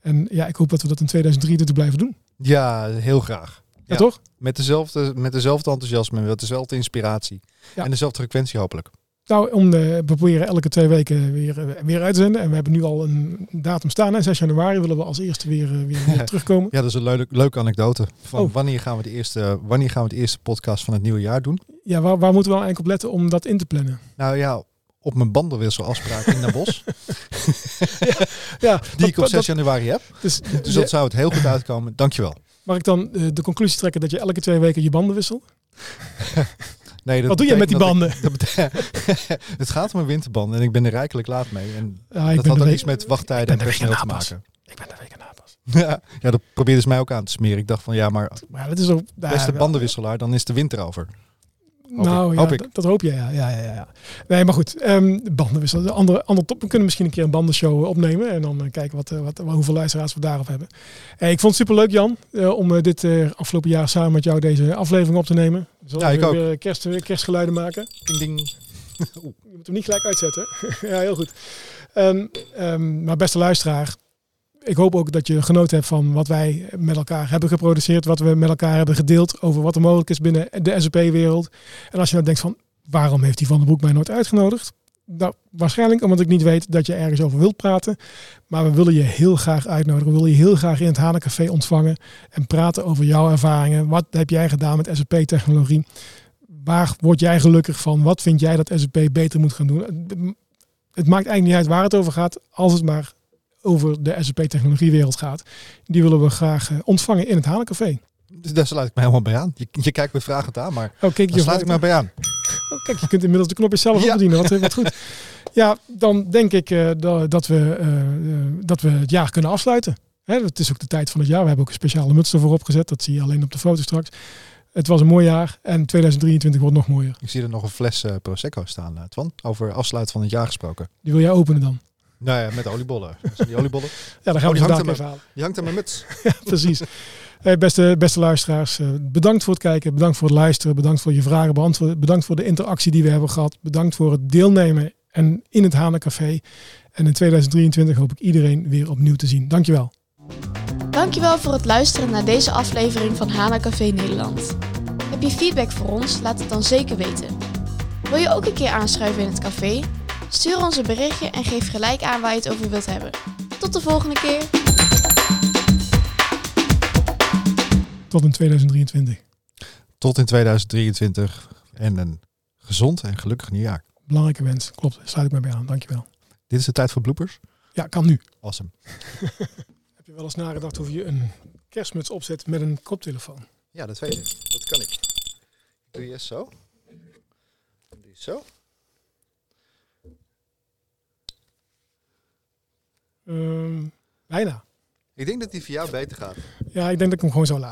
En ja, ik hoop dat we dat in 2023 blijven doen. Ja, heel graag. Ja, toch? Met dezelfde, met dezelfde enthousiasme, met dezelfde inspiratie. Ja. En dezelfde frequentie hopelijk. Nou, om de, we proberen elke twee weken weer, eh, weer uit te zenden. En we hebben nu al een datum staan. En 6 januari willen we als eerste weer, eh, weer, weer terugkomen. Ja, dat is een leuke, leuke anekdote. Van Oh. wanneer, gaan we de eerste, wanneer gaan we de eerste podcast van het nieuwe jaar doen? Ja, waar, waar moeten we eigenlijk op letten om dat in te plannen? Nou ja, op mijn bandenwisselafspraak in Den Bosch. Ja, die dat- ik op 6 dat- januari heb. Dus, Dus dat zou het heel goed uitkomen. Dankjewel. Mag ik dan eh, de conclusie trekken dat je elke twee weken je banden wisselt? Nee, Wat doe je met die banden? ik- het gaat om een winterband en ik ben er rijkelijk laat mee. En dat had ook iets met wachttijden en personeel te maken. Ik ben de week erna pas. Ja, ja, dat probeerde ze mij ook aan te smeren. Ik dacht van ja, maar Maar dat is ook... beste bandenwisselaar, dan is de winter over. Hoop nou ik. ja, Hoop ik. Dat, hoop je, ja. ja, ja, ja. Nee, maar goed. ehm bandenwissel. De andere, andere top. We kunnen misschien een keer een bandenshow opnemen. En dan eh, kijken wat, eh, wat, hoeveel luisteraars we daarop hebben. Eh, ik vond het superleuk, Jan, eh, om eh, dit eh, afgelopen jaar samen met jou deze aflevering op te nemen. Zullen Ja, ik ook. weer kerst, kerstgeluiden maken? Ding ding. Je moet hem niet gelijk uitzetten. ja, heel goed. Ehm, ehm, maar beste luisteraar, ik hoop ook dat je genoten hebt van wat wij met elkaar hebben geproduceerd, wat we met elkaar hebben gedeeld over wat er mogelijk is binnen de SAP-wereld. En als je nou denkt van, waarom heeft die Van den Broek mij nooit uitgenodigd? Nou, waarschijnlijk omdat ik niet weet dat je ergens over wilt praten. Maar we willen je heel graag uitnodigen. We willen je heel graag in het Hanencafé ontvangen. En praten over jouw ervaringen. Wat heb jij gedaan met SAP-technologie? Waar word jij gelukkig van? Wat vind jij dat SAP beter moet gaan doen? Het maakt eigenlijk niet uit waar het over gaat. Als het maar over de SAP-technologiewereld gaat. Die willen we graag eh, ontvangen in het Hanencafé. Dus daar sluit ik me helemaal bij aan. Je, je kijkt me vragend aan, maar Oh, kijk, daar sluit ik me bij aan. Oh, kijk, je kunt inmiddels de knopjes zelf Ja. Wat, eh, wat goed. Ja, dan denk ik eh, dat, we, dat we het jaar kunnen afsluiten. Hè, het is ook de tijd van het jaar. We hebben ook een speciale muts ervoor opgezet. Dat zie je alleen op de foto straks. Het was een mooi jaar en 2023 wordt nog mooier. Ik zie er nog een fles Prosecco staan, Twan. Over afsluit van het jaar gesproken. Die wil jij openen dan? Nou ja, met oliebollen. Zijn die oliebollen? Ja, dan gaan Oh, we die vandaag hangt, halen. die hangt aan mijn muts. Ja, precies. Hey, beste, beste luisteraars, eh, bedankt voor het kijken, bedankt voor het luisteren, bedankt voor je vragen beantwoorden, bedankt voor de interactie die we hebben gehad, bedankt voor het deelnemen en in het Hanencafé. En in 2023 hoop ik iedereen weer opnieuw te zien. Dankjewel. Dankjewel voor het luisteren naar deze aflevering van Hana Café Nederland. Heb je feedback voor ons? Laat het dan zeker weten. Wil je ook een keer aanschuiven in het café? Stuur ons een berichtje en geef gelijk aan waar je het over wilt hebben. Tot de volgende keer. Tot in 2023. Tot in 2023 en een gezond en gelukkig nieuwjaar. Belangrijke wens. Klopt, sluit ik mij bij aan. Dankjewel. Dit is de tijd voor bloopers? Ja, kan nu. Awesome. Heb je wel eens nagedacht of je een kerstmuts opzet met een koptelefoon? Ja, dat weet ik. Dat kan ik. Ik doe eerst zo. Doe je zo. Bijna. Ik denk dat die voor jou beter gaat. Ja, ik denk dat ik hem gewoon zou laten.